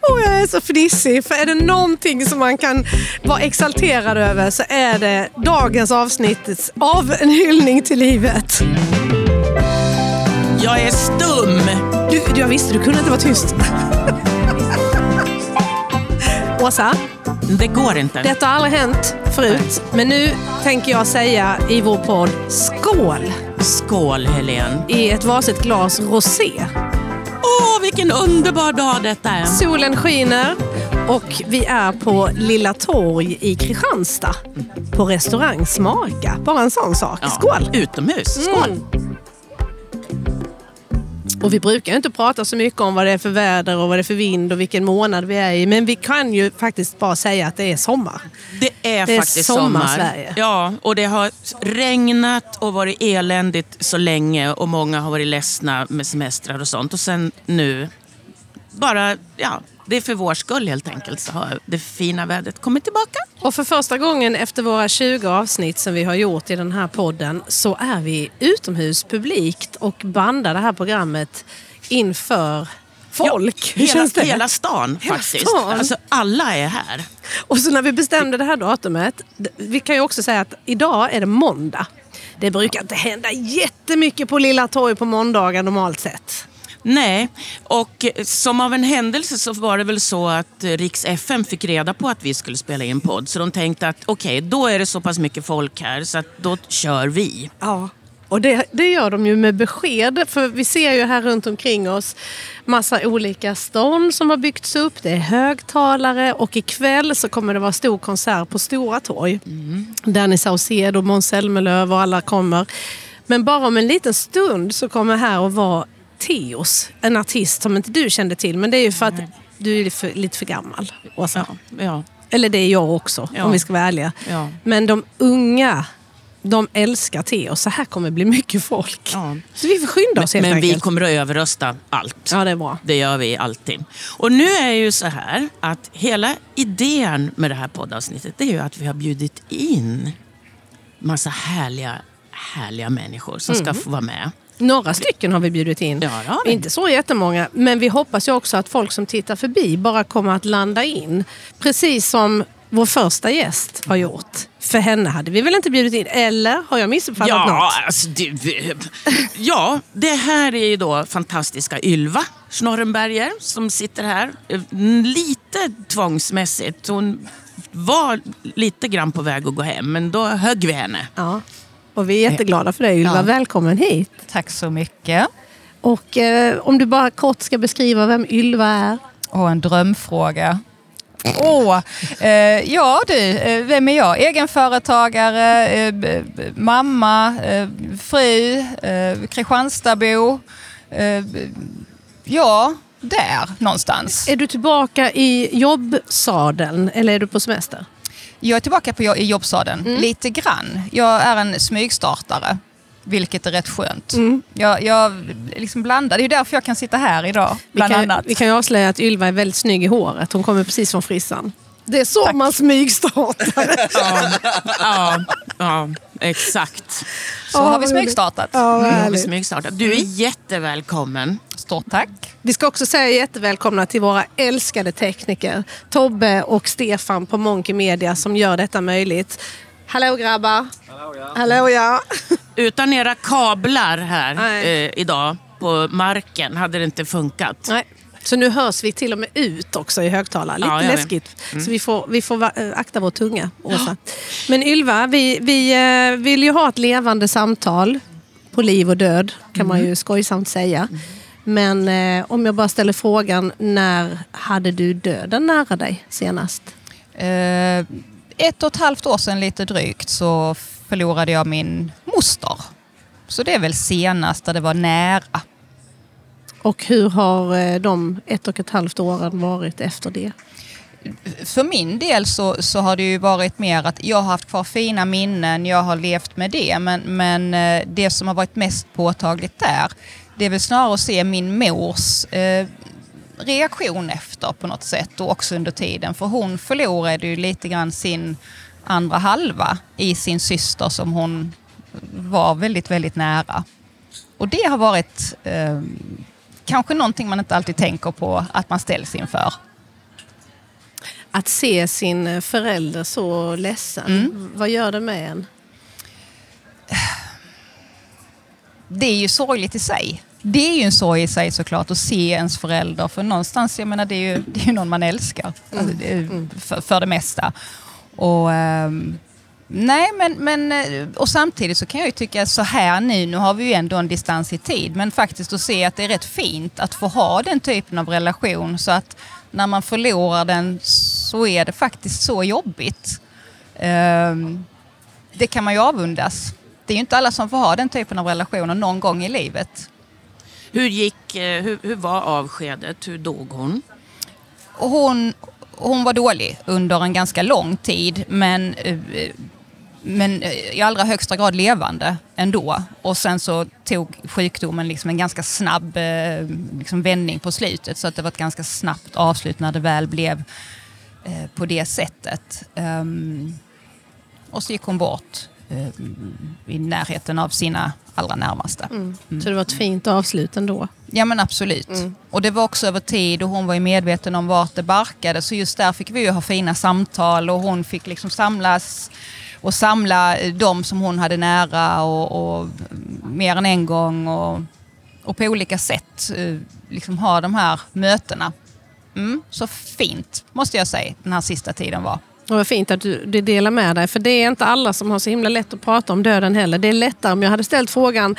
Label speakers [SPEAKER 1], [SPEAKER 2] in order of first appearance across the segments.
[SPEAKER 1] Och jag är så fnissig, för är det någonting som man kan vara exalterad över så är det dagens avsnitt av En hyllning till livet.
[SPEAKER 2] Jag är stum!
[SPEAKER 1] Du, du, jag visste, du kunde inte vara tyst. Åsa,
[SPEAKER 2] Det går inte.
[SPEAKER 1] detta har aldrig hänt förut. Men nu tänker jag säga i vår podd skål
[SPEAKER 2] Skål Helen.
[SPEAKER 1] i ett varsitt glas rosé.
[SPEAKER 2] Vilken underbar dag detta är.
[SPEAKER 1] Solen skiner och vi är på Lilla Torg i Kristianstad. På restaurang Smaka. Bara en sån sak.
[SPEAKER 2] Ja,
[SPEAKER 1] Skål!
[SPEAKER 2] Utomhus. Skål.
[SPEAKER 1] Mm. Och vi brukar inte prata så mycket om vad det är för väder och vad det är för vind och vilken månad vi är i. Men vi kan ju faktiskt bara säga att det är sommar.
[SPEAKER 2] Det är
[SPEAKER 1] Det är
[SPEAKER 2] faktiskt
[SPEAKER 1] sommar,
[SPEAKER 2] sommar.
[SPEAKER 1] Sverige.
[SPEAKER 2] Ja, och det har regnat och varit eländigt så länge och många har varit ledsna med semestrar och sånt. Och sen nu, bara, ja, det är för vår skull helt enkelt så har det fina vädret kommit tillbaka.
[SPEAKER 1] Och för första gången efter våra 20 avsnitt som vi har gjort i den här podden så är vi utomhus publikt och bandar det här programmet inför folk. Hur
[SPEAKER 2] hela,
[SPEAKER 1] känns det?
[SPEAKER 2] hela stan
[SPEAKER 1] Hela
[SPEAKER 2] faktiskt.
[SPEAKER 1] stan.
[SPEAKER 2] Alltså, alla är här.
[SPEAKER 1] Och så när vi bestämde det här datumet, vi kan ju också säga att idag är det måndag. Det brukar inte hända jättemycket på Lilla Torg på måndagar normalt sett.
[SPEAKER 2] Nej, och som av en händelse så var det väl så att Riks FM fick reda på att vi skulle spela in podd. Så de tänkte att okej, då är det så pass mycket folk här så att då kör vi.
[SPEAKER 1] Ja. Och det, det gör de ju med besked. För vi ser ju här runt omkring oss massa olika stånd som har byggts upp. Det är högtalare och ikväll så kommer det vara stor konsert på Stora torg. Danny Saucedo, Måns Zelmerlöw och alla kommer. Men bara om en liten stund så kommer här att vara Teos, en artist som inte du kände till. Men det är ju för att du är för, lite för gammal, Åsa.
[SPEAKER 2] Ja, ja,
[SPEAKER 1] Eller det är jag också,
[SPEAKER 2] Ja.
[SPEAKER 1] om vi ska vara ärliga.
[SPEAKER 2] ja.
[SPEAKER 1] Men de unga, de älskar te och så här kommer det bli mycket folk.
[SPEAKER 2] ja.
[SPEAKER 1] Så vi får skynda oss helt
[SPEAKER 2] Men vi
[SPEAKER 1] enkelt.
[SPEAKER 2] kommer att överrösta allt.
[SPEAKER 1] Ja, det är bra.
[SPEAKER 2] Det gör vi alltid. Och nu är det ju så här att hela idén med det här poddavsnittet det är ju att vi har bjudit in massa härliga, härliga människor som ska få vara med.
[SPEAKER 1] Några stycken har vi bjudit in.
[SPEAKER 2] Ja, det.
[SPEAKER 1] Inte så jättemånga, men vi hoppas ju också att folk som tittar förbi bara kommer att landa in. Precis som vår första gäst har gjort. För henne hade vi väl inte bjudit in? Eller har jag missuppfattat
[SPEAKER 2] Ja,
[SPEAKER 1] något?
[SPEAKER 2] alltså, det, ja, det här är ju då fantastiska Ylva Snorrenberger som sitter här. Eh, Lite tvångsmässigt. Hon var lite grann på väg att gå hem, men då högg vi henne.
[SPEAKER 1] Ja. Och vi är jätteglada för det Ylva.
[SPEAKER 3] Ja.
[SPEAKER 1] Välkommen hit.
[SPEAKER 3] Tack så mycket.
[SPEAKER 1] Och eh, om du bara kort ska beskriva vem Ylva är.
[SPEAKER 3] Och en drömfråga. Åh, eh, ja du, eh, vem är jag? Egenföretagare, eh, b- b- mamma, eh, fru, eh, Kristianstadbo. Eh, b- ja, där någonstans.
[SPEAKER 1] Är du tillbaka i jobbsadeln eller är du på semester?
[SPEAKER 3] Jag är tillbaka på i jobbsadeln, lite grann. Jag är en smygstartare, vilket är rätt skönt. Jag, jag liksom blandar, det är därför jag kan sitta här idag,
[SPEAKER 1] Vi
[SPEAKER 3] bland
[SPEAKER 1] kan,
[SPEAKER 3] annat.
[SPEAKER 1] vi kan ju avslöja att Ylva är väldigt snygg i håret. Hon kommer precis från frissan. Det är så
[SPEAKER 3] Tack.
[SPEAKER 1] man smygstartar.
[SPEAKER 2] Ja, ja, ja exakt.
[SPEAKER 3] Så har vi smygstartat.
[SPEAKER 1] Ja, vad
[SPEAKER 2] Nu har vi smygstartat. Du är jättevälkommen.
[SPEAKER 3] Stort tack.
[SPEAKER 1] Vi ska också säga jättevälkomna till våra älskade tekniker. Tobbe och Stefan på Monkey Media som gör detta möjligt. Hallå grabbar! Hallå ja! Hallå, ja.
[SPEAKER 2] Utan era kablar här eh, idag på marken hade det inte funkat.
[SPEAKER 1] Nej. Så nu hörs vi till och med ut också i högtalare. Lite
[SPEAKER 2] Ja,
[SPEAKER 1] läskigt. Så vi får, vi får äh, akta vår tunga, Åsa. Men Ylva, vi, vi eh, vill ju ha ett levande samtal på liv och död, kan man ju skojsamt säga. Men eh, om jag bara ställer frågan, när hade du döden nära dig senast?
[SPEAKER 3] Eh, ett och ett halvt år sedan lite drygt så förlorade jag min moster. Så det är väl senast där det var nära.
[SPEAKER 1] Och hur har eh, de ett och ett halvt åren varit efter det?
[SPEAKER 3] För min del så, så har det ju varit mer att jag har haft kvar fina minnen, jag har levt med det. Men, men eh, det som har varit mest påtagligt där, det är väl snarare att se min mors eh, reaktion efter på något sätt och också under tiden. För hon förlorade ju lite grann sin andra halva i sin syster som hon var väldigt, väldigt nära. Och det har varit eh, kanske någonting man inte alltid tänker på att man ställs inför.
[SPEAKER 1] Att se sin förälder så ledsen,
[SPEAKER 3] Mm.
[SPEAKER 1] vad gör det med en?
[SPEAKER 3] det är ju sorgligt i sig. Det är ju en sorg i sig såklart att se ens förälder. För någonstans, jag menar det är ju, det är någon man älskar. Alltså, det är, för, för det mesta. Och, ehm, nej, men, men, eh, och samtidigt så kan jag ju tycka så här nu, nu har vi ju ändå en distans i tid, men faktiskt att se att det är rätt fint att få ha den typen av relation så att när man förlorar den så är det faktiskt så jobbigt. Ehm, det kan man ju avundas. Det är ju inte alla som får ha den typen av relationer någon gång i livet.
[SPEAKER 2] Hur, gick, eh, hur, hur var avskedet? Hur dog hon?
[SPEAKER 3] Hon, hon var dålig under en ganska lång tid men, eh, men i allra högsta grad levande ändå. Och sen så tog sjukdomen liksom en ganska snabb eh, liksom vändning på slutet så att det var ett ganska snabbt avslut när det väl blev eh, på det sättet. Ehm, och så gick hon bort eh, i närheten av sina allra närmaste.
[SPEAKER 1] Så det var ett fint avslut ändå.
[SPEAKER 3] Ja men absolut. Och det var också över tid och hon var ju medveten om vart det barkade. Så just där fick vi ju ha fina samtal och hon fick liksom samlas och samla eh, de som hon hade nära och, och mer än en gång och, och på olika sätt eh, liksom ha de här mötena. Mm, så fint måste jag säga den här sista tiden var.
[SPEAKER 1] Och vad fint att du, du delar med dig. För det är inte alla som har så himla lätt att prata om döden heller. Det är lättare om jag hade ställt frågan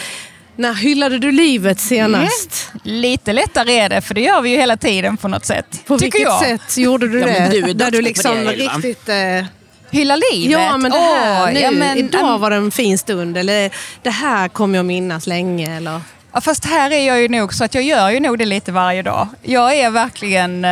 [SPEAKER 1] när hyllade du livet senast?
[SPEAKER 3] Lite lättare är det för det gör vi ju hela tiden på något sätt.
[SPEAKER 1] På vilket
[SPEAKER 3] jag.
[SPEAKER 1] sätt gjorde du
[SPEAKER 2] Ja,
[SPEAKER 1] det?
[SPEAKER 2] men du är
[SPEAKER 1] Där
[SPEAKER 2] duktig
[SPEAKER 1] du liksom
[SPEAKER 2] det,
[SPEAKER 1] riktigt... Eh,
[SPEAKER 3] Hylla livet?
[SPEAKER 1] ja men det här
[SPEAKER 3] Åh,
[SPEAKER 1] nu,
[SPEAKER 3] ja, men-
[SPEAKER 1] idag var det en fin stund. Eller det här kommer jag minnas länge. Eller?
[SPEAKER 3] Ja, fast här är jag ju nog så att jag gör ju nog det lite varje dag. Jag är verkligen eh,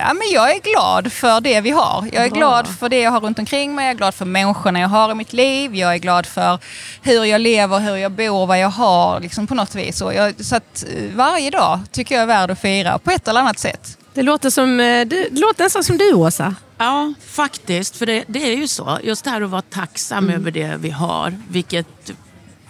[SPEAKER 3] ja, men jag är glad för det vi har. Jag är
[SPEAKER 1] Bra.
[SPEAKER 3] glad för det jag har runt omkring mig. Jag är glad för människorna jag har i mitt liv. Jag är glad för hur jag lever, hur jag bor, vad jag har liksom på något vis. Jag, så att eh, varje dag tycker jag är värd att fira på ett eller annat sätt.
[SPEAKER 1] Det låter, som, eh, det, låter nästan som du Åsa.
[SPEAKER 2] Ja, faktiskt. För det, det är ju så. Just det här att vara tacksam över det vi har. Vilket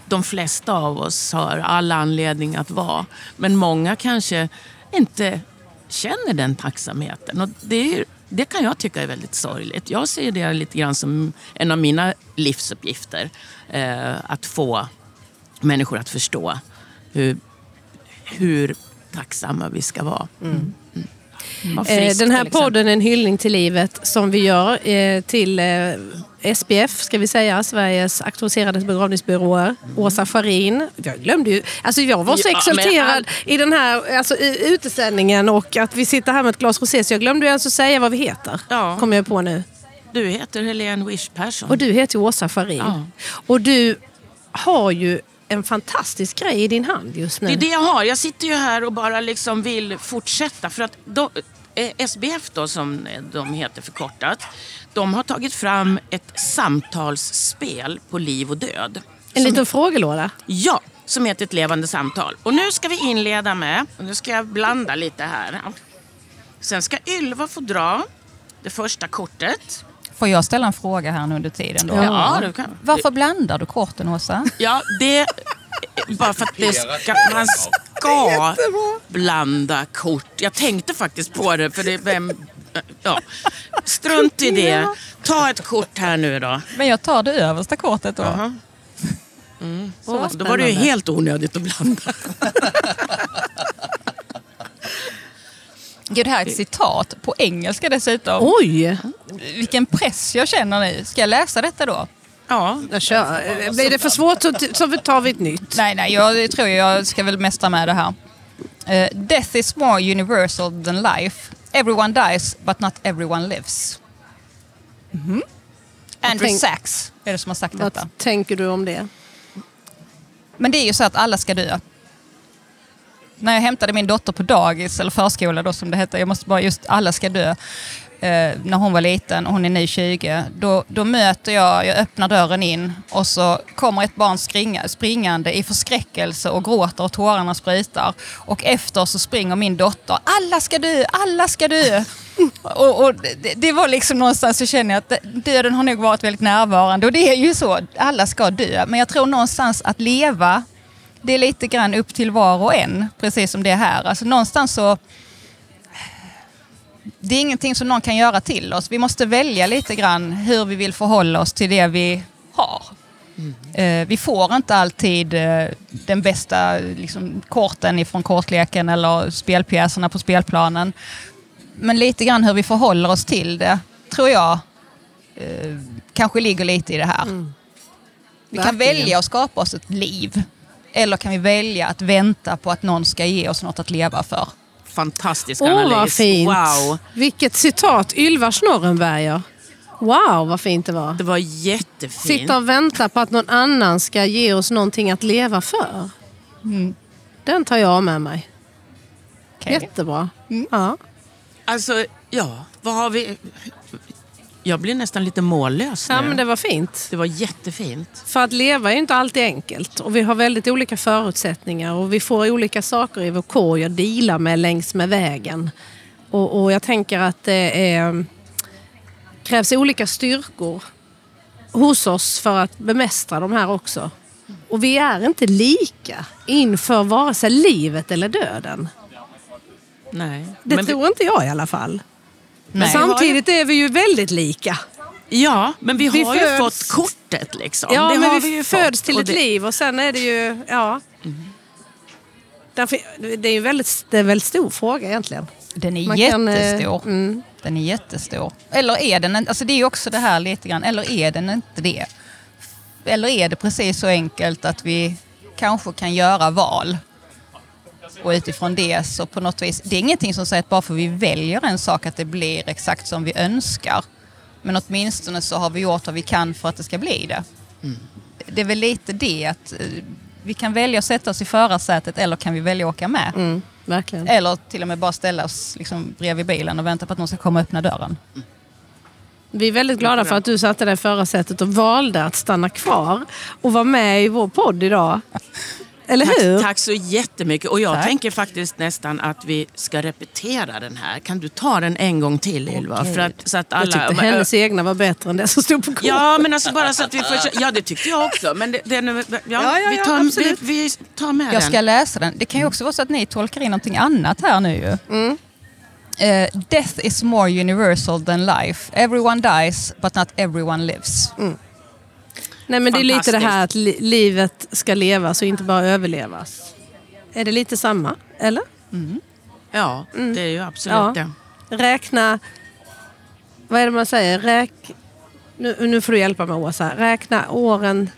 [SPEAKER 2] de flesta av oss har all anledning att vara. Men många kanske inte känner den tacksamheten. Och det, är, det kan jag tycka är väldigt sorgligt. Jag ser det lite grann som en av mina livsuppgifter. Eh, att få människor att förstå hur, hur tacksamma vi ska vara. Mm. Var
[SPEAKER 1] Eh, Den här podden är en hyllning till livet som vi gör eh, till eh, SPF, ska vi säga, Sveriges auktoriserade begravningsbyråer. Åsa Farin. Jag glömde ju, alltså jag var så
[SPEAKER 2] Ja, men
[SPEAKER 1] exalterad
[SPEAKER 2] all-
[SPEAKER 1] i den här alltså, i uteställningen och att vi sitter här med ett glas rosé så jag glömde ju alltså säga vad vi heter.
[SPEAKER 2] Ja.
[SPEAKER 1] Kommer jag på nu.
[SPEAKER 2] Du heter Helene Wish Persson.
[SPEAKER 1] Och du heter Åsa Farin.
[SPEAKER 2] Ja.
[SPEAKER 1] Och du har ju en fantastisk grej i din hand just nu.
[SPEAKER 2] Det är det jag har. Jag sitter ju här och bara liksom vill fortsätta. För att de, eh, SBF då, som de heter förkortat, de har tagit fram ett samtalsspel på liv och död.
[SPEAKER 1] En
[SPEAKER 2] Som-
[SPEAKER 1] liten frågelåda.
[SPEAKER 2] Ja, som heter Ett levande samtal. Och nu ska vi inleda med, och nu ska jag blanda lite här. Sen ska Ylva få dra det första kortet.
[SPEAKER 3] Får jag ställa en fråga här nu under tiden då?
[SPEAKER 2] Ja, du kan.
[SPEAKER 3] Varför blandar du korten Åsa?
[SPEAKER 2] Ja, det... Bara för att det ska, man ska blanda kort. Jag tänkte faktiskt på det. För det vem, ja. Strunt i det. Ta ett kort här nu då.
[SPEAKER 3] Men jag tar det översta kortet då.
[SPEAKER 2] Jaha.
[SPEAKER 1] Åh, vad
[SPEAKER 2] Då var det ju helt onödigt att blanda.
[SPEAKER 3] Gud, det här är ett citat på engelska dessutom.
[SPEAKER 1] Oj!
[SPEAKER 3] Vilken press jag känner nu. Ska jag läsa detta då?
[SPEAKER 2] Ja,
[SPEAKER 1] Jag kör. Blir det för svårt så, så tar vi ett nytt.
[SPEAKER 3] Nej, nej, jag tror jag ska väl mästra med det här. Eh, death is more universal than life. Everyone dies, but not everyone lives. Andrew
[SPEAKER 1] tänk-
[SPEAKER 3] Sachs är det som har sagt detta.
[SPEAKER 1] Vad tänker du om det?
[SPEAKER 3] Men det är ju så att alla ska dö. När jag hämtade min dotter på dagis, eller förskola då som det heter, jag måste bara just alla ska dö. Eh, när hon var liten och hon är nu 20, då, då möter jag, jag öppnar dörren in och så kommer ett barn springa, springande i förskräckelse och gråter och tårarna sprutar. Och efter så springer min dotter, alla ska dö, alla ska dö. Och, och det, det var liksom någonstans så känner jag att döden har nog varit väldigt närvarande och det är ju så, alla ska dö. Men jag tror någonstans att leva det är lite grann upp till var och en, precis som det är här. Alltså någonstans så... Det är ingenting som någon kan göra till oss. Vi måste välja lite grann hur vi vill förhålla oss till det vi har. Eh, vi får inte alltid eh, den bästa liksom, korten ifrån kortleken eller spelpjäserna på spelplanen. Men lite grann hur vi förhåller oss till det, tror jag, eh, kanske ligger lite i det här. Vi kan välja att skapa oss ett liv. Eller kan vi välja att vänta på att någon ska ge oss något att leva för?
[SPEAKER 2] Fantastisk
[SPEAKER 1] Åh,
[SPEAKER 2] analys.
[SPEAKER 1] vad fint.
[SPEAKER 2] Wow.
[SPEAKER 1] Vilket citat. Ylva Snorrenberger. Wow, vad fint det var.
[SPEAKER 2] Det var jättefint.
[SPEAKER 1] Sitta och vänta på att någon annan ska ge oss någonting att leva för. Den tar jag med mig.
[SPEAKER 3] Okej.
[SPEAKER 1] Jättebra. Ja.
[SPEAKER 2] Alltså, ja, vad har vi... Jag blir nästan lite mållös nu.
[SPEAKER 1] ja, men det var fint.
[SPEAKER 2] Det var jättefint.
[SPEAKER 1] För att leva är ju inte alltid enkelt. Och vi har väldigt olika förutsättningar. Och vi får olika saker i vår korg att deala med längs med vägen. Och, och jag tänker att det är, krävs olika styrkor hos oss för att bemästra de här också. Och vi är inte lika inför vare sig livet eller döden.
[SPEAKER 2] Nej.
[SPEAKER 1] Det
[SPEAKER 2] men
[SPEAKER 1] tror inte jag i alla fall. Men
[SPEAKER 3] Nej.
[SPEAKER 1] samtidigt är vi ju väldigt lika.
[SPEAKER 2] ja, men vi
[SPEAKER 1] Vi
[SPEAKER 2] har ju
[SPEAKER 1] föds-
[SPEAKER 2] fått kortet liksom.
[SPEAKER 1] Ja,
[SPEAKER 2] det
[SPEAKER 1] men
[SPEAKER 2] har
[SPEAKER 1] vi,
[SPEAKER 2] vi ju
[SPEAKER 1] föds
[SPEAKER 2] fått.
[SPEAKER 1] till ett
[SPEAKER 2] det-
[SPEAKER 1] liv och sen är det ju... Ja. Därför, det är ju väldigt, det är en väldigt stor fråga egentligen.
[SPEAKER 3] Den är
[SPEAKER 1] Man kan, eh,
[SPEAKER 3] jättestor.
[SPEAKER 1] mm.
[SPEAKER 3] Den är jättestor. Eller är den en- alltså det är ju också det här lite grann, eller är den inte det? Eller är det precis så enkelt att vi kanske kan göra val? Och utifrån det så på något vis, det är ingenting som säger att bara för vi väljer en sak att det blir exakt som vi önskar. Men åtminstone så har vi gjort vad vi kan för att det ska bli det. Det är väl lite det att eh, vi kan välja att sätta oss i förarsätet eller kan vi välja att åka med.
[SPEAKER 1] Mm, verkligen.
[SPEAKER 3] Eller till och med bara ställa oss liksom bredvid bilen och vänta på att någon ska komma och öppna dörren.
[SPEAKER 1] Vi är väldigt glada för att du satte dig i förarsätet och valde att stanna kvar och vara med i vår podd idag. Eller hur?
[SPEAKER 2] Tack, tack så jättemycket. Och jag
[SPEAKER 3] Tack.
[SPEAKER 2] tänker faktiskt nästan att vi ska repetera den här. Kan du ta den en gång till Ylva? För att, så att
[SPEAKER 1] Jag
[SPEAKER 2] alla,
[SPEAKER 1] tyckte hennes egna var bättre än det som stod på kortet.
[SPEAKER 2] Ja, men alltså bara så att vi får... Ja, det tyckte jag också. Men det, det, är nu- ja,
[SPEAKER 1] Ja, ja,
[SPEAKER 2] vi,
[SPEAKER 1] ja,
[SPEAKER 2] tar, vi, vi tar med
[SPEAKER 3] Jag
[SPEAKER 2] den.
[SPEAKER 3] ska läsa den. Det kan ju också vara så att ni tolkar in någonting annat här nu ju.
[SPEAKER 1] Mm.
[SPEAKER 3] Eh, death is more universal than life. Everyone dies but not everyone lives.
[SPEAKER 1] Nej, men det är lite det här att li- livet ska levas och inte bara överlevas. Är det lite samma? Eller?
[SPEAKER 2] Ja, det är ju absolut
[SPEAKER 1] Ja.
[SPEAKER 2] det.
[SPEAKER 1] Räkna... Vad är det man säger? Räk... Nu, nu får du hjälpa mig Åsa. Räkna åren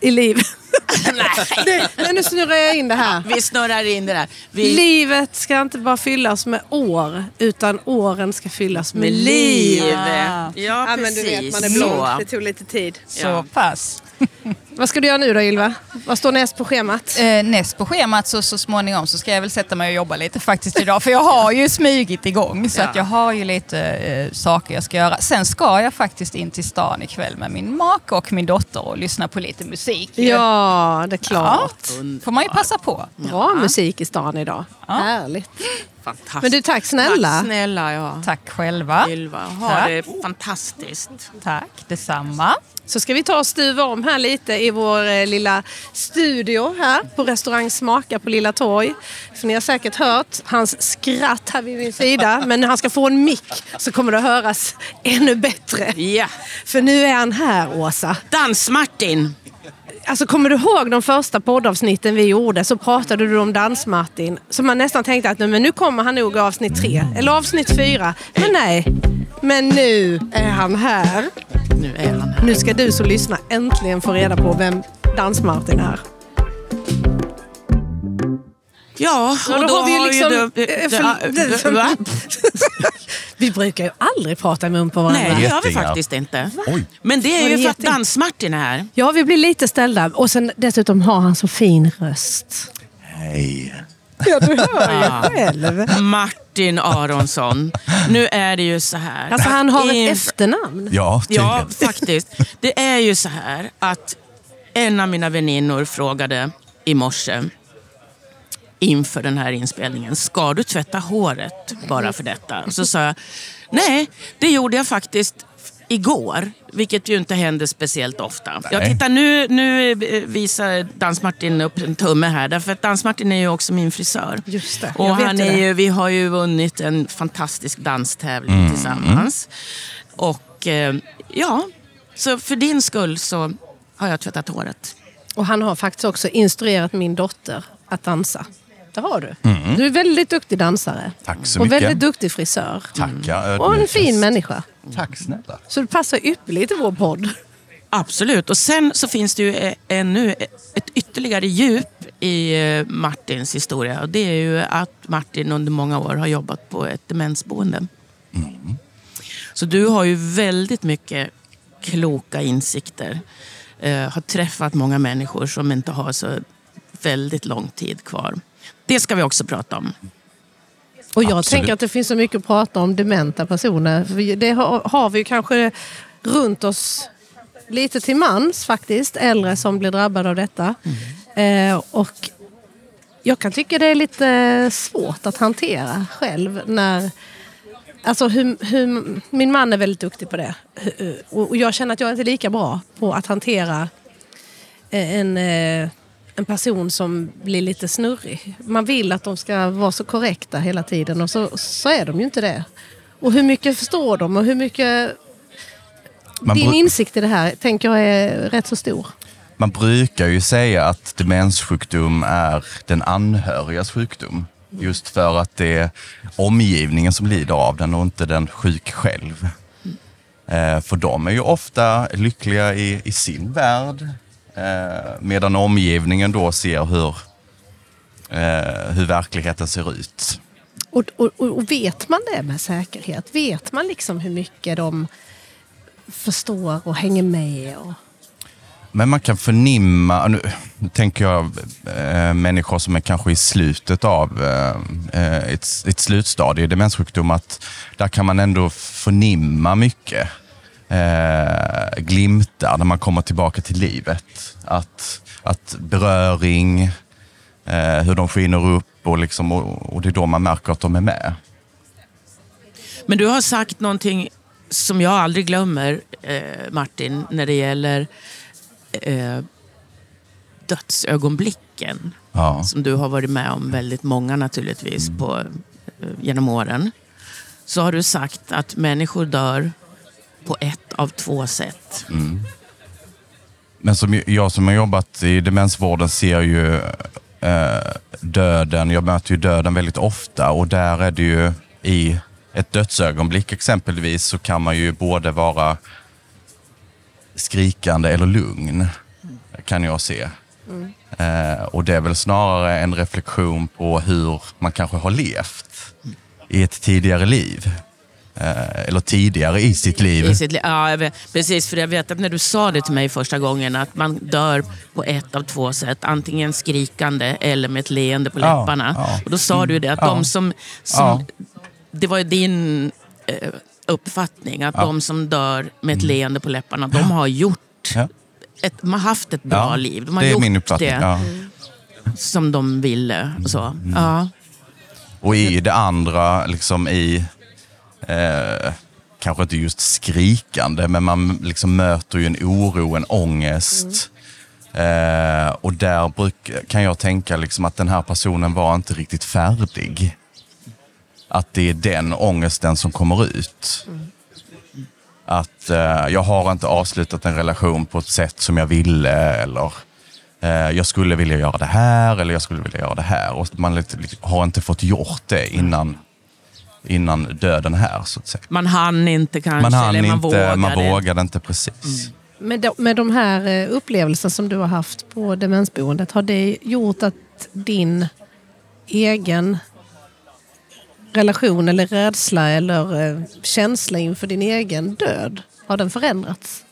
[SPEAKER 1] i livet. Nej, men nu snurrar jag in det här.
[SPEAKER 2] Vi snurrar in det där. Vi,
[SPEAKER 1] Livet ska inte bara fyllas med år, utan åren ska fyllas med,
[SPEAKER 2] med
[SPEAKER 1] liv.
[SPEAKER 2] liv. Ja,
[SPEAKER 1] Ja, men
[SPEAKER 2] precis.
[SPEAKER 1] du vet, man är blond. Det tog lite tid.
[SPEAKER 3] Så
[SPEAKER 2] Ja.
[SPEAKER 3] pass.
[SPEAKER 1] Vad ska du göra nu då Ylva? Vad står näst på schemat?
[SPEAKER 3] Eh, näst på schemat så, så småningom så ska jag väl sätta mig och jobba lite faktiskt idag. För jag har ju smugit igång så
[SPEAKER 2] Ja.
[SPEAKER 3] att jag har ju lite eh, saker jag ska göra. Sen ska jag faktiskt in till stan ikväll med min make och min dotter och lyssna på lite musik.
[SPEAKER 1] Ja, det är klart.
[SPEAKER 3] Får man ju passa på.
[SPEAKER 1] Bra musik i stan idag.
[SPEAKER 3] Ja.
[SPEAKER 1] Härligt.
[SPEAKER 2] Fantastiskt.
[SPEAKER 1] Men du, tack snälla.
[SPEAKER 2] Tack snälla, ja.
[SPEAKER 3] Tack själva.
[SPEAKER 2] Ylva, ha
[SPEAKER 3] Tack.
[SPEAKER 2] det fantastiskt.
[SPEAKER 3] Tack detsamma.
[SPEAKER 1] Så ska vi ta och stuva om här lite i vår eh, lilla studio här på restaurang Smaka på Lilla Torg. För ni har säkert hört hans skratt här vid min sida. Men när han ska få en mick så kommer det att höras ännu bättre.
[SPEAKER 2] Ja.
[SPEAKER 1] För nu är han här, Åsa.
[SPEAKER 2] Dans-Martin.
[SPEAKER 1] Alltså, kommer du ihåg de första poddavsnitten vi gjorde så pratade du om Dans-Martin. Så man nästan tänkte att men nu kommer han nog i avsnitt tre eller avsnitt fyra. Men nej, men nu är han här.
[SPEAKER 2] Nu är han här.
[SPEAKER 1] Nu ska du som lyssnar äntligen få reda på vem Dans-Martin är.
[SPEAKER 2] Ja,
[SPEAKER 1] Ja,
[SPEAKER 2] och
[SPEAKER 1] då
[SPEAKER 2] då
[SPEAKER 1] har vi ju liksom-
[SPEAKER 2] ju du...
[SPEAKER 1] eh,
[SPEAKER 2] du-
[SPEAKER 1] för-
[SPEAKER 2] du- va?
[SPEAKER 1] Vi brukar ju aldrig prata i mun på varandra.
[SPEAKER 2] Nej, det gör vi faktiskt inte.
[SPEAKER 4] Oj.
[SPEAKER 2] Men det är
[SPEAKER 1] det
[SPEAKER 2] ju för att? Dans-Martin är här.
[SPEAKER 1] Ja, vi blir lite ställda. Och sen dessutom har han så fin röst.
[SPEAKER 4] Hej.
[SPEAKER 1] Ja, du hör ju själv.
[SPEAKER 2] Martin Aronsson. Nu är det ju så här.
[SPEAKER 1] Alltså han har ett efternamn.
[SPEAKER 4] Ja,
[SPEAKER 2] Ja,
[SPEAKER 4] tydligen.
[SPEAKER 2] faktiskt. Det är ju så här att en av mina väninnor frågade i morse inför den här inspelningen, ska du tvätta håret bara för detta? Så sa jag, nej, det gjorde jag faktiskt igår, vilket ju inte händer speciellt ofta.
[SPEAKER 4] Nej.
[SPEAKER 2] Jag tittar nu, nu visar Dans-Martin upp en tumme här, därför att Dans-Martin är ju också min frisör.
[SPEAKER 1] Just det,
[SPEAKER 2] Och han är
[SPEAKER 1] det.
[SPEAKER 2] ju, vi har ju vunnit en fantastisk danstävling tillsammans. Och eh, ja, så för din skull så har jag tvättat håret.
[SPEAKER 1] Och han har faktiskt också instruerat min dotter att dansa. Det har du. Du är väldigt duktig dansare.
[SPEAKER 4] Tack så
[SPEAKER 1] och
[SPEAKER 4] mycket.
[SPEAKER 1] väldigt duktig frisör.
[SPEAKER 4] Tackar
[SPEAKER 1] Och en fin människa.
[SPEAKER 4] Tack snälla.
[SPEAKER 1] Så det passar ypperligt i vår podd.
[SPEAKER 2] Absolut. Och sen så finns det ju eh, ännu ett ytterligare djup i eh, Martins historia. Och det är ju att Martin under många år har jobbat på ett demensboende. Så du har ju väldigt mycket kloka insikter. Eh, har träffat många människor som inte har så väldigt lång tid kvar. Det ska vi också prata om.
[SPEAKER 1] Och jag
[SPEAKER 4] Absolut.
[SPEAKER 1] tänker att det finns så mycket att prata om dementa personer. Det har, vi ju kanske runt oss lite till mans faktiskt. Äldre som blir drabbade av detta. Eh, och jag kan tycka det är lite svårt att hantera själv. När, alltså hur, hur, min man är väldigt duktig på det. Och jag känner att jag inte är lika bra på att hantera en, eh, en person som blir lite snurrig. Man vill att de ska vara så korrekta hela tiden och så, så är de ju inte det. Och hur mycket förstår de och hur mycket...
[SPEAKER 4] Man,
[SPEAKER 1] din insikt i det här tänker jag är rätt så stor.
[SPEAKER 4] man brukar ju säga att demenssjukdom är den anhörigas sjukdom. Just för att det är omgivningen som lider av den och inte den sjuk själv. Eh, för de är ju ofta lyckliga i, i sin värld. Eh, medan omgivningen då ser hur, eh, hur verkligheten ser ut.
[SPEAKER 1] Och, och, och vet man det med säkerhet? Vet man liksom hur mycket de förstår och hänger med? Och...
[SPEAKER 4] Men man kan förnimma, nu, nu tänker jag eh, människor som är kanske i slutet av eh, ett, ett slutstadie i demenssjukdom, att där kan man ändå förnimma mycket eh, glimtar när man kommer tillbaka till livet. Att, att beröring, eh, hur de skiner upp och, liksom, och, och det är då man märker att de är med.
[SPEAKER 2] Men du har sagt någonting som jag aldrig glömmer, eh, Martin, när det gäller eh, dödsögonblicken.
[SPEAKER 4] Ja.
[SPEAKER 2] Som du har varit med om väldigt många naturligtvis på, eh, genom åren. Så har du sagt att människor dör på ett av två sätt.
[SPEAKER 4] Men som jag som har jobbat i demensvården ser ju eh, döden, jag möter ju döden väldigt ofta och där är det ju i ett dödsögonblick exempelvis så kan man ju både vara skrikande eller lugn, kan jag se. Eh, och det är väl snarare en reflektion på hur man kanske har levt i ett tidigare liv. Eh, eller tidigare i sitt liv.
[SPEAKER 2] I sitt, li- ja, precis, för jag vet att när du sa det till mig första gången att man dör på ett av två sätt. Antingen skrikande eller med ett leende på
[SPEAKER 4] Ja,
[SPEAKER 2] läpparna.
[SPEAKER 4] ja.
[SPEAKER 2] Och då sa du det att de som... som. Det var ju din eh, uppfattning att de som dör med ett leende på läpparna, de har gjort ett, de har haft ett bra liv. De har
[SPEAKER 4] det är
[SPEAKER 2] gjort
[SPEAKER 4] min uppfattning.
[SPEAKER 2] det som de ville. och Så. Ja.
[SPEAKER 4] Och i det andra, liksom i, eh, kanske inte just skrikande, men man liksom möter ju en oro, en ångest. Eh, och där bruk, kan jag tänka liksom att den här personen var inte riktigt färdig. Att det är den ångesten som kommer ut. Att eh, jag har inte avslutat en relation på ett sätt som jag ville eller eh, jag skulle vilja göra det här eller jag skulle vilja göra det här. Och man har inte fått gjort det innan, innan döden är här så att säga.
[SPEAKER 2] Man hann inte kanske,
[SPEAKER 4] Man hann
[SPEAKER 2] eller man
[SPEAKER 4] inte,
[SPEAKER 2] vågade.
[SPEAKER 4] man vågade inte precis.
[SPEAKER 1] Med de, med de här eh, upplevelserna som du har haft på demensboendet, har det gjort att din egen relation eller rädsla eller eh, känsla inför din egen död, har den förändrats?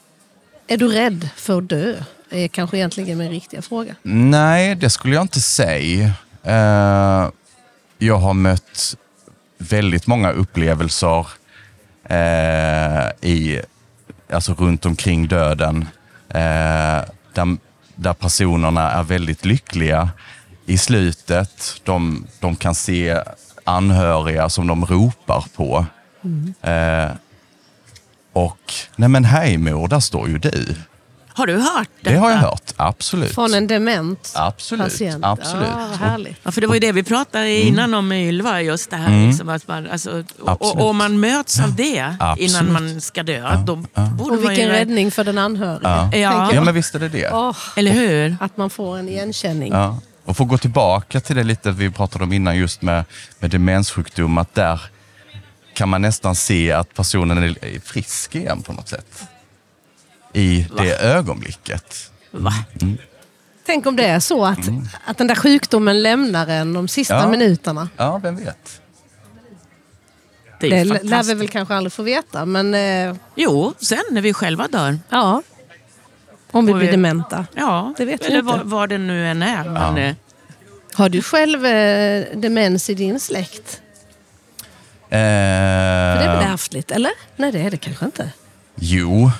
[SPEAKER 1] Är du rädd för att dö? är kanske egentligen min riktiga fråga.
[SPEAKER 4] Nej, det skulle jag inte säga. Eh, jag har mött väldigt många upplevelser eh, i, alltså runt omkring döden eh, där, där personerna är väldigt lyckliga i slutet. De, de kan se anhöriga som de ropar på. Eh, Och, nej men hej mor, där står ju du.
[SPEAKER 2] Har du hört detta?
[SPEAKER 4] Det har jag hört, absolut.
[SPEAKER 1] Från en dement
[SPEAKER 4] Absolut,
[SPEAKER 1] patient.
[SPEAKER 4] absolut.
[SPEAKER 1] Ja, vad härligt.
[SPEAKER 2] Ja, för det var ju det vi pratade innan om med Ylva, just det här. Liksom, att man, alltså, och,
[SPEAKER 4] Absolut.
[SPEAKER 2] och om man möts av det
[SPEAKER 4] Absolut.
[SPEAKER 2] innan man ska dö, då borde
[SPEAKER 1] Och
[SPEAKER 2] man
[SPEAKER 1] vilken
[SPEAKER 2] ju...
[SPEAKER 1] räddning för den anhöriga.
[SPEAKER 4] Ja.
[SPEAKER 2] Ja,
[SPEAKER 4] Ja men visst är det det.
[SPEAKER 1] Åh,
[SPEAKER 2] eller hur?
[SPEAKER 1] att man får en igenkänning.
[SPEAKER 4] Ja. Och få gå tillbaka till det lite vi pratade om innan just med, med demenssjukdom, att där kan man nästan se att personen är är frisk igen på något sätt. I det ögonblicket.
[SPEAKER 2] Va?
[SPEAKER 1] Tänk om det är så att, att den där sjukdomen lämnar en de sista
[SPEAKER 4] Ja.
[SPEAKER 1] minuterna.
[SPEAKER 4] Ja, vem vet?
[SPEAKER 2] Det är
[SPEAKER 1] Det lär vi väl kanske aldrig få veta, men eh,
[SPEAKER 2] Jo, sen när vi själva dör.
[SPEAKER 1] ja. Om vi
[SPEAKER 2] Och
[SPEAKER 1] blir
[SPEAKER 2] vi-
[SPEAKER 1] dementa.
[SPEAKER 2] Ja,
[SPEAKER 1] Det vet vi
[SPEAKER 2] eller
[SPEAKER 1] inte.
[SPEAKER 2] vad, det nu än är. Men, eh,
[SPEAKER 1] Har du själv eh, demens i din släkt?
[SPEAKER 4] Eh,
[SPEAKER 1] För det är väl ärftligt, eller? Nej, det är det kanske inte.
[SPEAKER 4] Jo,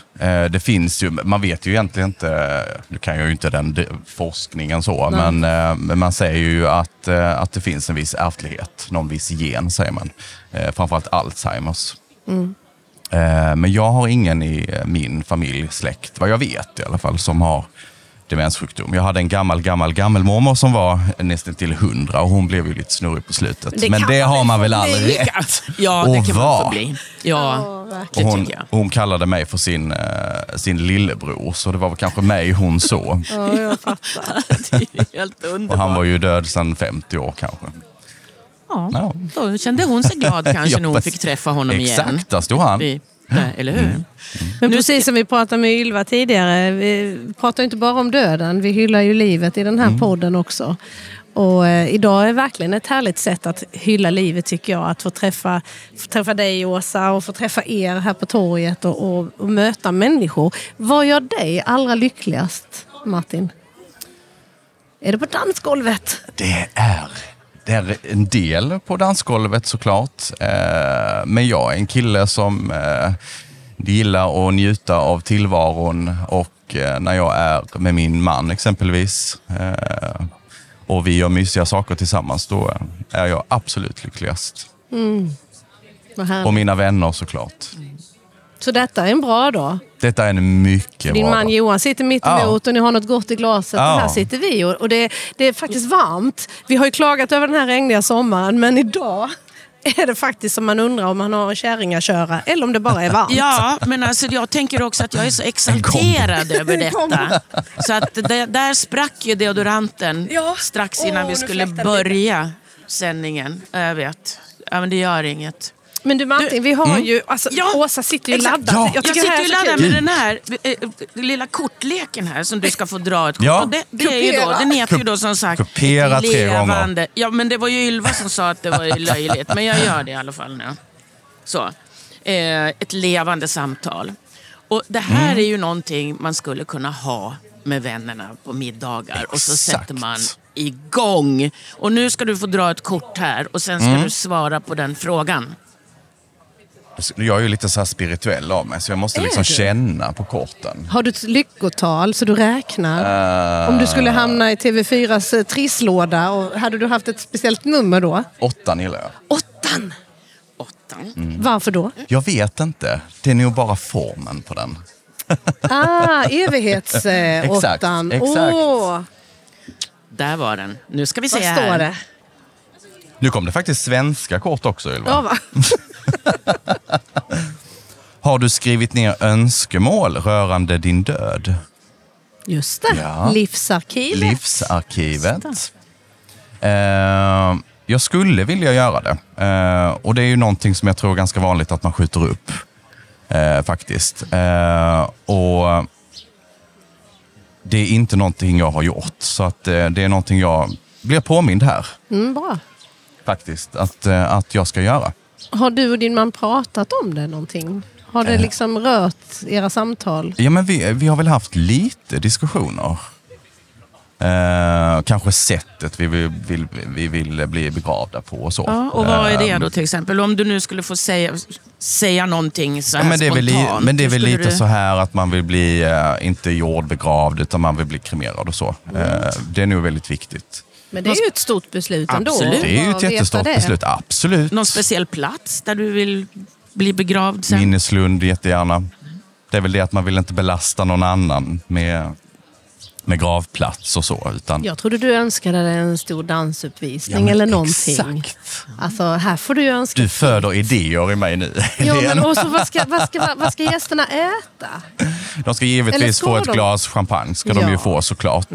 [SPEAKER 4] det finns ju. Man vet ju egentligen inte, nu kan jag ju inte den de- forskningen så,
[SPEAKER 1] Nej.
[SPEAKER 4] men, eh, men man säger ju att, eh, att det finns en viss ärftlighet, någon viss gen säger man. Eh, Framförallt Alzheimers. Eh, Men jag har ingen i eh, min familj, släkt, vad jag vet i alla fall, som har demenssjukdom. Jag hade en gammal, gammal, gammelmormor som var nästan till hundra och hon blev ju lite snurrig på slutet.
[SPEAKER 1] Det
[SPEAKER 4] Men det har man väl all rätt
[SPEAKER 2] ja, det kan man få bli. Ja,
[SPEAKER 4] Och hon,
[SPEAKER 2] tycker jag.
[SPEAKER 4] hon kallade mig för sin, eh, sin lillebror, så det var väl kanske mig hon såg.
[SPEAKER 1] Ja, jag fattar.
[SPEAKER 2] Det är ju helt
[SPEAKER 4] Och
[SPEAKER 2] underbart.
[SPEAKER 4] han var ju död sedan 50 år kanske.
[SPEAKER 2] ja.
[SPEAKER 4] Ja.
[SPEAKER 2] Då kände hon sig glad kanske
[SPEAKER 4] Ja,
[SPEAKER 2] när hon fick träffa honom igen.
[SPEAKER 4] Exakt, där stod han.
[SPEAKER 2] Vi, där, eller hur?
[SPEAKER 1] Men precis som vi pratade med Ylva tidigare, vi pratar inte bara om döden, vi hyllar ju livet i den här podden också. Och eh, idag är verkligen ett härligt sätt att hylla livet tycker jag. Att få träffa, få träffa dig Åsa och få träffa er här på torget och, och, och möta människor. Vad gör dig allra lyckligast Martin? Är det på dansgolvet?
[SPEAKER 4] Det är, det är en del på dansgolvet såklart. Eh, men jag är en kille som eh, gillar att njuta av tillvaron och eh, när jag är med min man exempelvis eh, och vi gör mysiga saker tillsammans, då är jag absolut lyckligast.
[SPEAKER 1] Härligt.
[SPEAKER 4] Och mina vänner såklart.
[SPEAKER 1] Så detta är en bra dag?
[SPEAKER 4] Detta är en mycket
[SPEAKER 1] Din
[SPEAKER 4] bra
[SPEAKER 1] man
[SPEAKER 4] dag.
[SPEAKER 1] Johan sitter mitt
[SPEAKER 4] Ja.
[SPEAKER 1] emot och ni har något gott i glaset.
[SPEAKER 4] Ja.
[SPEAKER 1] Och här sitter vi och, och det, det är faktiskt varmt. Vi har ju klagat över den här regniga sommaren men idag är det faktiskt som man undrar om man har en kärring att köra eller om det bara är varmt.
[SPEAKER 2] Ja, men alltså, jag tänker också att jag är så exalterad över detta. Så att det, där sprack ju deodoranten
[SPEAKER 1] Ja.
[SPEAKER 2] strax innan
[SPEAKER 1] Åh,
[SPEAKER 2] vi skulle börja sändningen. Jag vet. Ja, men det gör inget.
[SPEAKER 1] Men du Martin, vi har ju... Alltså,
[SPEAKER 2] Ja,
[SPEAKER 1] Åsa sitter ju
[SPEAKER 2] exakt.
[SPEAKER 1] laddad.
[SPEAKER 4] Ja.
[SPEAKER 2] Jag,
[SPEAKER 1] här
[SPEAKER 2] sitter ju laddad med den här eh, lilla kortleken här som du ska få dra ett kort.
[SPEAKER 4] Ja.
[SPEAKER 2] Det, det är ju då, den heter ju då som sagt
[SPEAKER 4] Kupera
[SPEAKER 2] ett
[SPEAKER 4] tre gånger.
[SPEAKER 2] levande... Ja, men det var ju Ylva som sa att det var löjligt. Men jag gör det i alla fall nu. Så. Eh, ett levande samtal. Och det här
[SPEAKER 4] Mm.
[SPEAKER 2] är ju någonting man skulle kunna ha med vännerna på middagar. Och så
[SPEAKER 4] Exakt.
[SPEAKER 2] sätter man igång. Och nu ska du få dra ett kort här och sen ska
[SPEAKER 4] Mm.
[SPEAKER 2] du svara på den frågan.
[SPEAKER 4] Jag är ju lite så här spirituell av mig, så jag måste
[SPEAKER 1] Är
[SPEAKER 4] liksom
[SPEAKER 1] du?
[SPEAKER 4] känna på korten.
[SPEAKER 1] Har du ett lyckotal så du räknar? Om du skulle hamna i TV4s eh, trisslåda, och hade du haft ett speciellt nummer då?
[SPEAKER 4] Åttan gillar jag.
[SPEAKER 1] Åttan!
[SPEAKER 2] Åttan.
[SPEAKER 4] Mm.
[SPEAKER 1] Varför då?
[SPEAKER 4] Jag vet inte. Det är nog bara formen på den.
[SPEAKER 1] Ah, evighetsåttan.
[SPEAKER 4] Exakt, exakt.
[SPEAKER 1] Åh,
[SPEAKER 2] Där var den. Nu ska vi se
[SPEAKER 1] vad
[SPEAKER 2] här.
[SPEAKER 1] står det?
[SPEAKER 4] Nu kom det faktiskt svenska kort också, Ylva.
[SPEAKER 1] Ja, va?
[SPEAKER 4] Har du skrivit ner önskemål rörande din död?
[SPEAKER 1] Just det.
[SPEAKER 4] Ja.
[SPEAKER 1] Livsarkivet.
[SPEAKER 4] Livsarkivet. Eh, jag skulle vilja göra det. Eh, och det är ju någonting som jag tror är ganska vanligt att man skjuter upp. Eh, faktiskt. Eh, och det är inte någonting jag har gjort. Så att, eh, det är någonting jag blir påmind här.
[SPEAKER 1] Mm, bra.
[SPEAKER 4] Faktiskt. Att, eh, att jag ska göra.
[SPEAKER 1] Har du och din man pratat om det någonting? Har
[SPEAKER 4] Eh.
[SPEAKER 1] det liksom rört era samtal?
[SPEAKER 4] Ja, men vi, vi har väl haft lite diskussioner. Eh, kanske sättet vi vill, vill, vi vill bli begravda på och så.
[SPEAKER 2] Ja, och vad är det
[SPEAKER 4] Eh,
[SPEAKER 2] då till exempel? Om du nu skulle få säga, säga någonting så här
[SPEAKER 4] Ja, men det är väl, li-
[SPEAKER 2] spontant.
[SPEAKER 4] men det är väl lite
[SPEAKER 2] du-
[SPEAKER 4] så här att man vill bli, eh, inte jordbegravd, utan man vill bli kremerad och så. Eh, det är nog väldigt viktigt.
[SPEAKER 1] Men det är ju ett stort beslut ändå.
[SPEAKER 2] Absolut.
[SPEAKER 4] Det är ju
[SPEAKER 1] att
[SPEAKER 4] ett jättestort
[SPEAKER 1] det.
[SPEAKER 4] beslut, absolut.
[SPEAKER 2] Någon speciell plats där du vill bli begravd sen?
[SPEAKER 4] Minneslund jättegärna. Det är väl det att man vill inte belasta någon annan med, med gravplats och så. Utan,
[SPEAKER 1] Jag trodde du önskade dig en stor dansuppvisning
[SPEAKER 4] Ja,
[SPEAKER 1] eller någonting.
[SPEAKER 4] Exakt.
[SPEAKER 1] Alltså, här får du ju önska.
[SPEAKER 4] Du föder idéer i mig nu.
[SPEAKER 1] Ja, men också, vad, ska, vad, ska, vad ska gästerna äta?
[SPEAKER 4] De ska givetvis
[SPEAKER 1] ska
[SPEAKER 4] få ett
[SPEAKER 1] de?
[SPEAKER 4] glas champagne. ska de
[SPEAKER 1] Ja.
[SPEAKER 4] ju få såklart.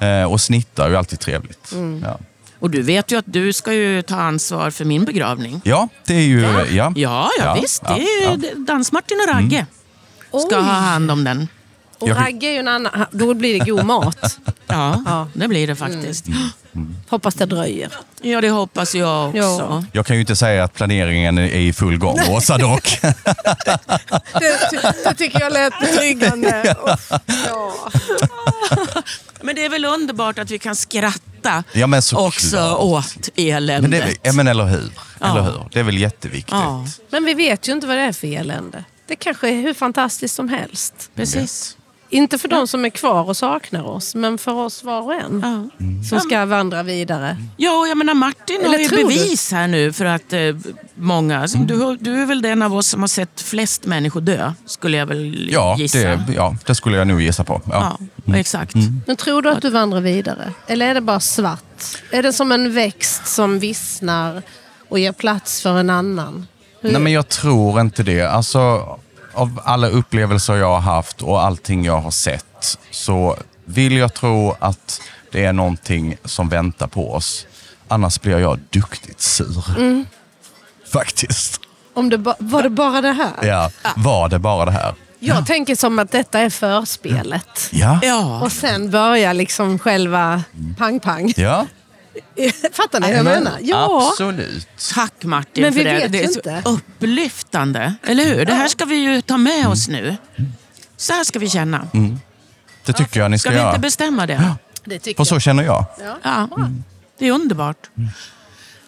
[SPEAKER 4] Eh, och snitta är ju alltid trevligt. Ja.
[SPEAKER 2] Och du vet ju att du ska ju ta ansvar för min begravning.
[SPEAKER 4] ja, det är ju... Ja.
[SPEAKER 2] Ja, ja,
[SPEAKER 4] Ja,
[SPEAKER 2] visst.
[SPEAKER 4] ja,
[SPEAKER 2] det är ju
[SPEAKER 4] ja.
[SPEAKER 2] Dans-Martin och Ragge ska
[SPEAKER 1] Oj.
[SPEAKER 2] ha hand om den.
[SPEAKER 1] Och
[SPEAKER 4] Jag-
[SPEAKER 1] ragge är ju en annan... Då blir det god mat.
[SPEAKER 2] Ja,
[SPEAKER 1] Ja.
[SPEAKER 2] det blir det faktiskt.
[SPEAKER 1] Hoppas det dröjer.
[SPEAKER 2] Ja, det hoppas jag också.
[SPEAKER 1] Ja.
[SPEAKER 4] Jag kan ju inte säga att planeringen är i full gång, Åsa dock.
[SPEAKER 1] Det, det tycker jag lät betryggande. Ja.
[SPEAKER 2] Men det är väl underbart att vi kan skratta
[SPEAKER 4] Ja, men
[SPEAKER 2] också åt eländet.
[SPEAKER 4] Men, det, ja, men eller hur?
[SPEAKER 2] Ja.
[SPEAKER 4] Eller hur? Det är väl jätteviktigt.
[SPEAKER 2] Ja,
[SPEAKER 1] Men vi vet ju inte vad det är för elände. Det kanske är hur fantastiskt som helst.
[SPEAKER 2] precis.
[SPEAKER 1] Inte för de som är kvar och saknar oss, men för oss var och en.
[SPEAKER 2] Ja.
[SPEAKER 1] Som ska vandra vidare.
[SPEAKER 2] Ja, och jag menar Martin
[SPEAKER 1] Eller
[SPEAKER 2] har ju
[SPEAKER 1] tror du?
[SPEAKER 2] bevis här nu för att eh, många... Du, har- du är väl den av oss som har sett flest människor dö, skulle jag väl
[SPEAKER 4] Ja,
[SPEAKER 2] gissa.
[SPEAKER 4] det, ja, det skulle jag nog gissa på. Ja.
[SPEAKER 2] Ja, exakt.
[SPEAKER 1] Men tror du att du vandrar vidare? Eller är det bara svart? Är det som en växt som vissnar och ger plats för en annan? Hur-
[SPEAKER 4] Nej, men jag tror inte det. Alltså, av alla upplevelser jag har haft och allting jag har sett så vill jag tro att det är någonting som väntar på oss. Annars blir jag duktigt sur.
[SPEAKER 1] Mm.
[SPEAKER 4] Faktiskt.
[SPEAKER 1] Om det ba- var det bara det här?
[SPEAKER 4] Ja, var det bara det här?
[SPEAKER 1] Jag tänker som att detta är förspelet.
[SPEAKER 4] Ja.
[SPEAKER 2] Ja,
[SPEAKER 1] Och sen börjar liksom själva pang-pang.
[SPEAKER 4] Ja,
[SPEAKER 1] Fattar ni vad jag menar? Ja.
[SPEAKER 4] absolut.
[SPEAKER 2] tack Martin
[SPEAKER 1] Men vi
[SPEAKER 2] för det.
[SPEAKER 1] vet
[SPEAKER 2] Det är
[SPEAKER 1] ju
[SPEAKER 2] så
[SPEAKER 1] inte.
[SPEAKER 2] upplyftande. Eller hur? Det här ska vi ju ta med oss nu. Så här ska vi känna.
[SPEAKER 4] Det tycker jag ni ska,
[SPEAKER 2] Ska vi
[SPEAKER 4] göra.
[SPEAKER 2] inte bestämma det?
[SPEAKER 1] Det tycker
[SPEAKER 4] För så känner jag.
[SPEAKER 1] jag.
[SPEAKER 2] Ja, det är underbart.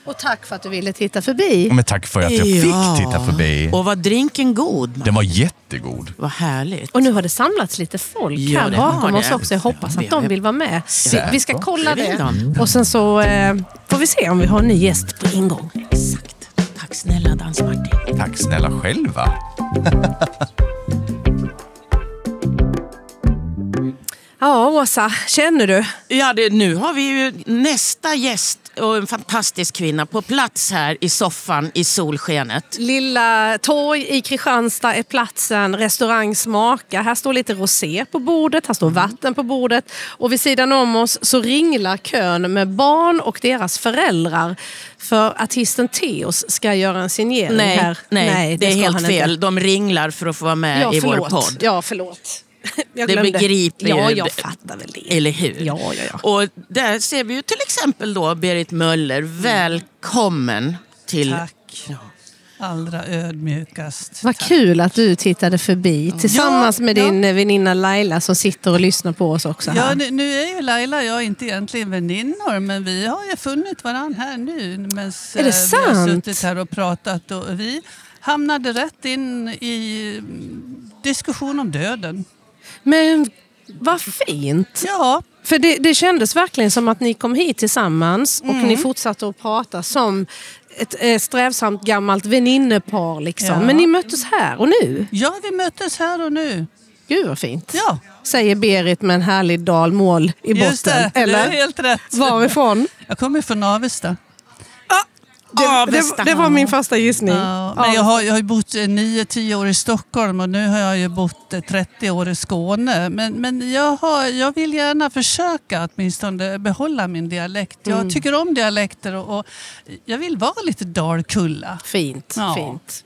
[SPEAKER 1] Och tack för att du ville titta förbi.
[SPEAKER 4] Men tack för att jag
[SPEAKER 2] Ja.
[SPEAKER 4] fick titta förbi.
[SPEAKER 2] Och var drinken god?
[SPEAKER 4] Den var jättegod.
[SPEAKER 2] Vad härligt.
[SPEAKER 1] Och nu har det samlats lite folk
[SPEAKER 2] Ja,
[SPEAKER 1] här
[SPEAKER 2] det har
[SPEAKER 1] bakom oss också. Jag hoppas att de vill vara med. Vi, vi ska kolla
[SPEAKER 2] det.
[SPEAKER 1] Och sen så eh, får vi se om vi har en ny gäst på ingång.
[SPEAKER 2] Exakt. Tack snälla Dans-Martin.
[SPEAKER 4] Tack snälla själva.
[SPEAKER 1] Ja, Åsa, känner du?
[SPEAKER 2] Ja, det, nu har vi ju nästa gäst och en fantastisk kvinna på plats här i soffan i solskenet.
[SPEAKER 1] Lilla torg i Kristianstad är platsen. Restaurang Smaka. Här står lite rosé på bordet, här står vatten på bordet. Och vid sidan om oss så ringlar kön med barn och deras föräldrar. För artisten Theos ska göra en signering
[SPEAKER 2] Nej,
[SPEAKER 1] här.
[SPEAKER 2] nej, det, är
[SPEAKER 1] ska
[SPEAKER 2] helt fel.
[SPEAKER 1] Inte.
[SPEAKER 2] De ringlar för att få vara med
[SPEAKER 1] Ja,
[SPEAKER 2] i vår podd.
[SPEAKER 1] Ja, förlåt. Jag
[SPEAKER 2] Det
[SPEAKER 1] glömde.
[SPEAKER 2] begriper
[SPEAKER 1] Ja, jag fattar väl det.
[SPEAKER 2] Eller hur?
[SPEAKER 1] Ja, ja, ja.
[SPEAKER 2] Och där ser vi ju till exempel då Berit Möller. Välkommen till...
[SPEAKER 5] Tack. Allra ödmjukast.
[SPEAKER 1] Vad kul att du tittade förbi tillsammans med
[SPEAKER 5] ja.
[SPEAKER 1] din väninna Laila som sitter och lyssnar på oss också. Här.
[SPEAKER 5] Ja, nu, nu är ju Laila och jag inte egentligen väninnor, men vi har ju funnit varandra här nu. Medan
[SPEAKER 1] det
[SPEAKER 5] vi har suttit här och pratat. Och vi hamnade rätt in i mm, diskussion om döden.
[SPEAKER 1] Men vad fint!
[SPEAKER 5] Ja,
[SPEAKER 1] För det, det kändes verkligen som att ni kom hit tillsammans och
[SPEAKER 5] Mm.
[SPEAKER 1] ni fortsatte att prata som ett eh, strävsamt gammalt väninnepar. Liksom.
[SPEAKER 5] Ja.
[SPEAKER 1] Men ni möttes här och nu.
[SPEAKER 5] ja, vi möttes här och nu.
[SPEAKER 1] Gud vad fint.
[SPEAKER 5] Ja,
[SPEAKER 1] Säger Berit med en härlig dalmål i botten.
[SPEAKER 5] just det.
[SPEAKER 1] Eller?
[SPEAKER 5] Det är helt rätt.
[SPEAKER 1] Varifrån?
[SPEAKER 5] Jag kommer från Avesta.
[SPEAKER 1] Det, det, det var min första gissning.
[SPEAKER 5] Ja, men jag har, jag har bott 9-10 år i Stockholm och nu har jag ju bott eh, 30 år i Skåne. Men, men jag, har, jag vill gärna försöka åtminstone behålla min dialekt. Jag
[SPEAKER 1] Mm.
[SPEAKER 5] tycker om dialekter och, och jag vill vara lite dalkulla.
[SPEAKER 1] Fint.
[SPEAKER 5] Ja.
[SPEAKER 1] fint.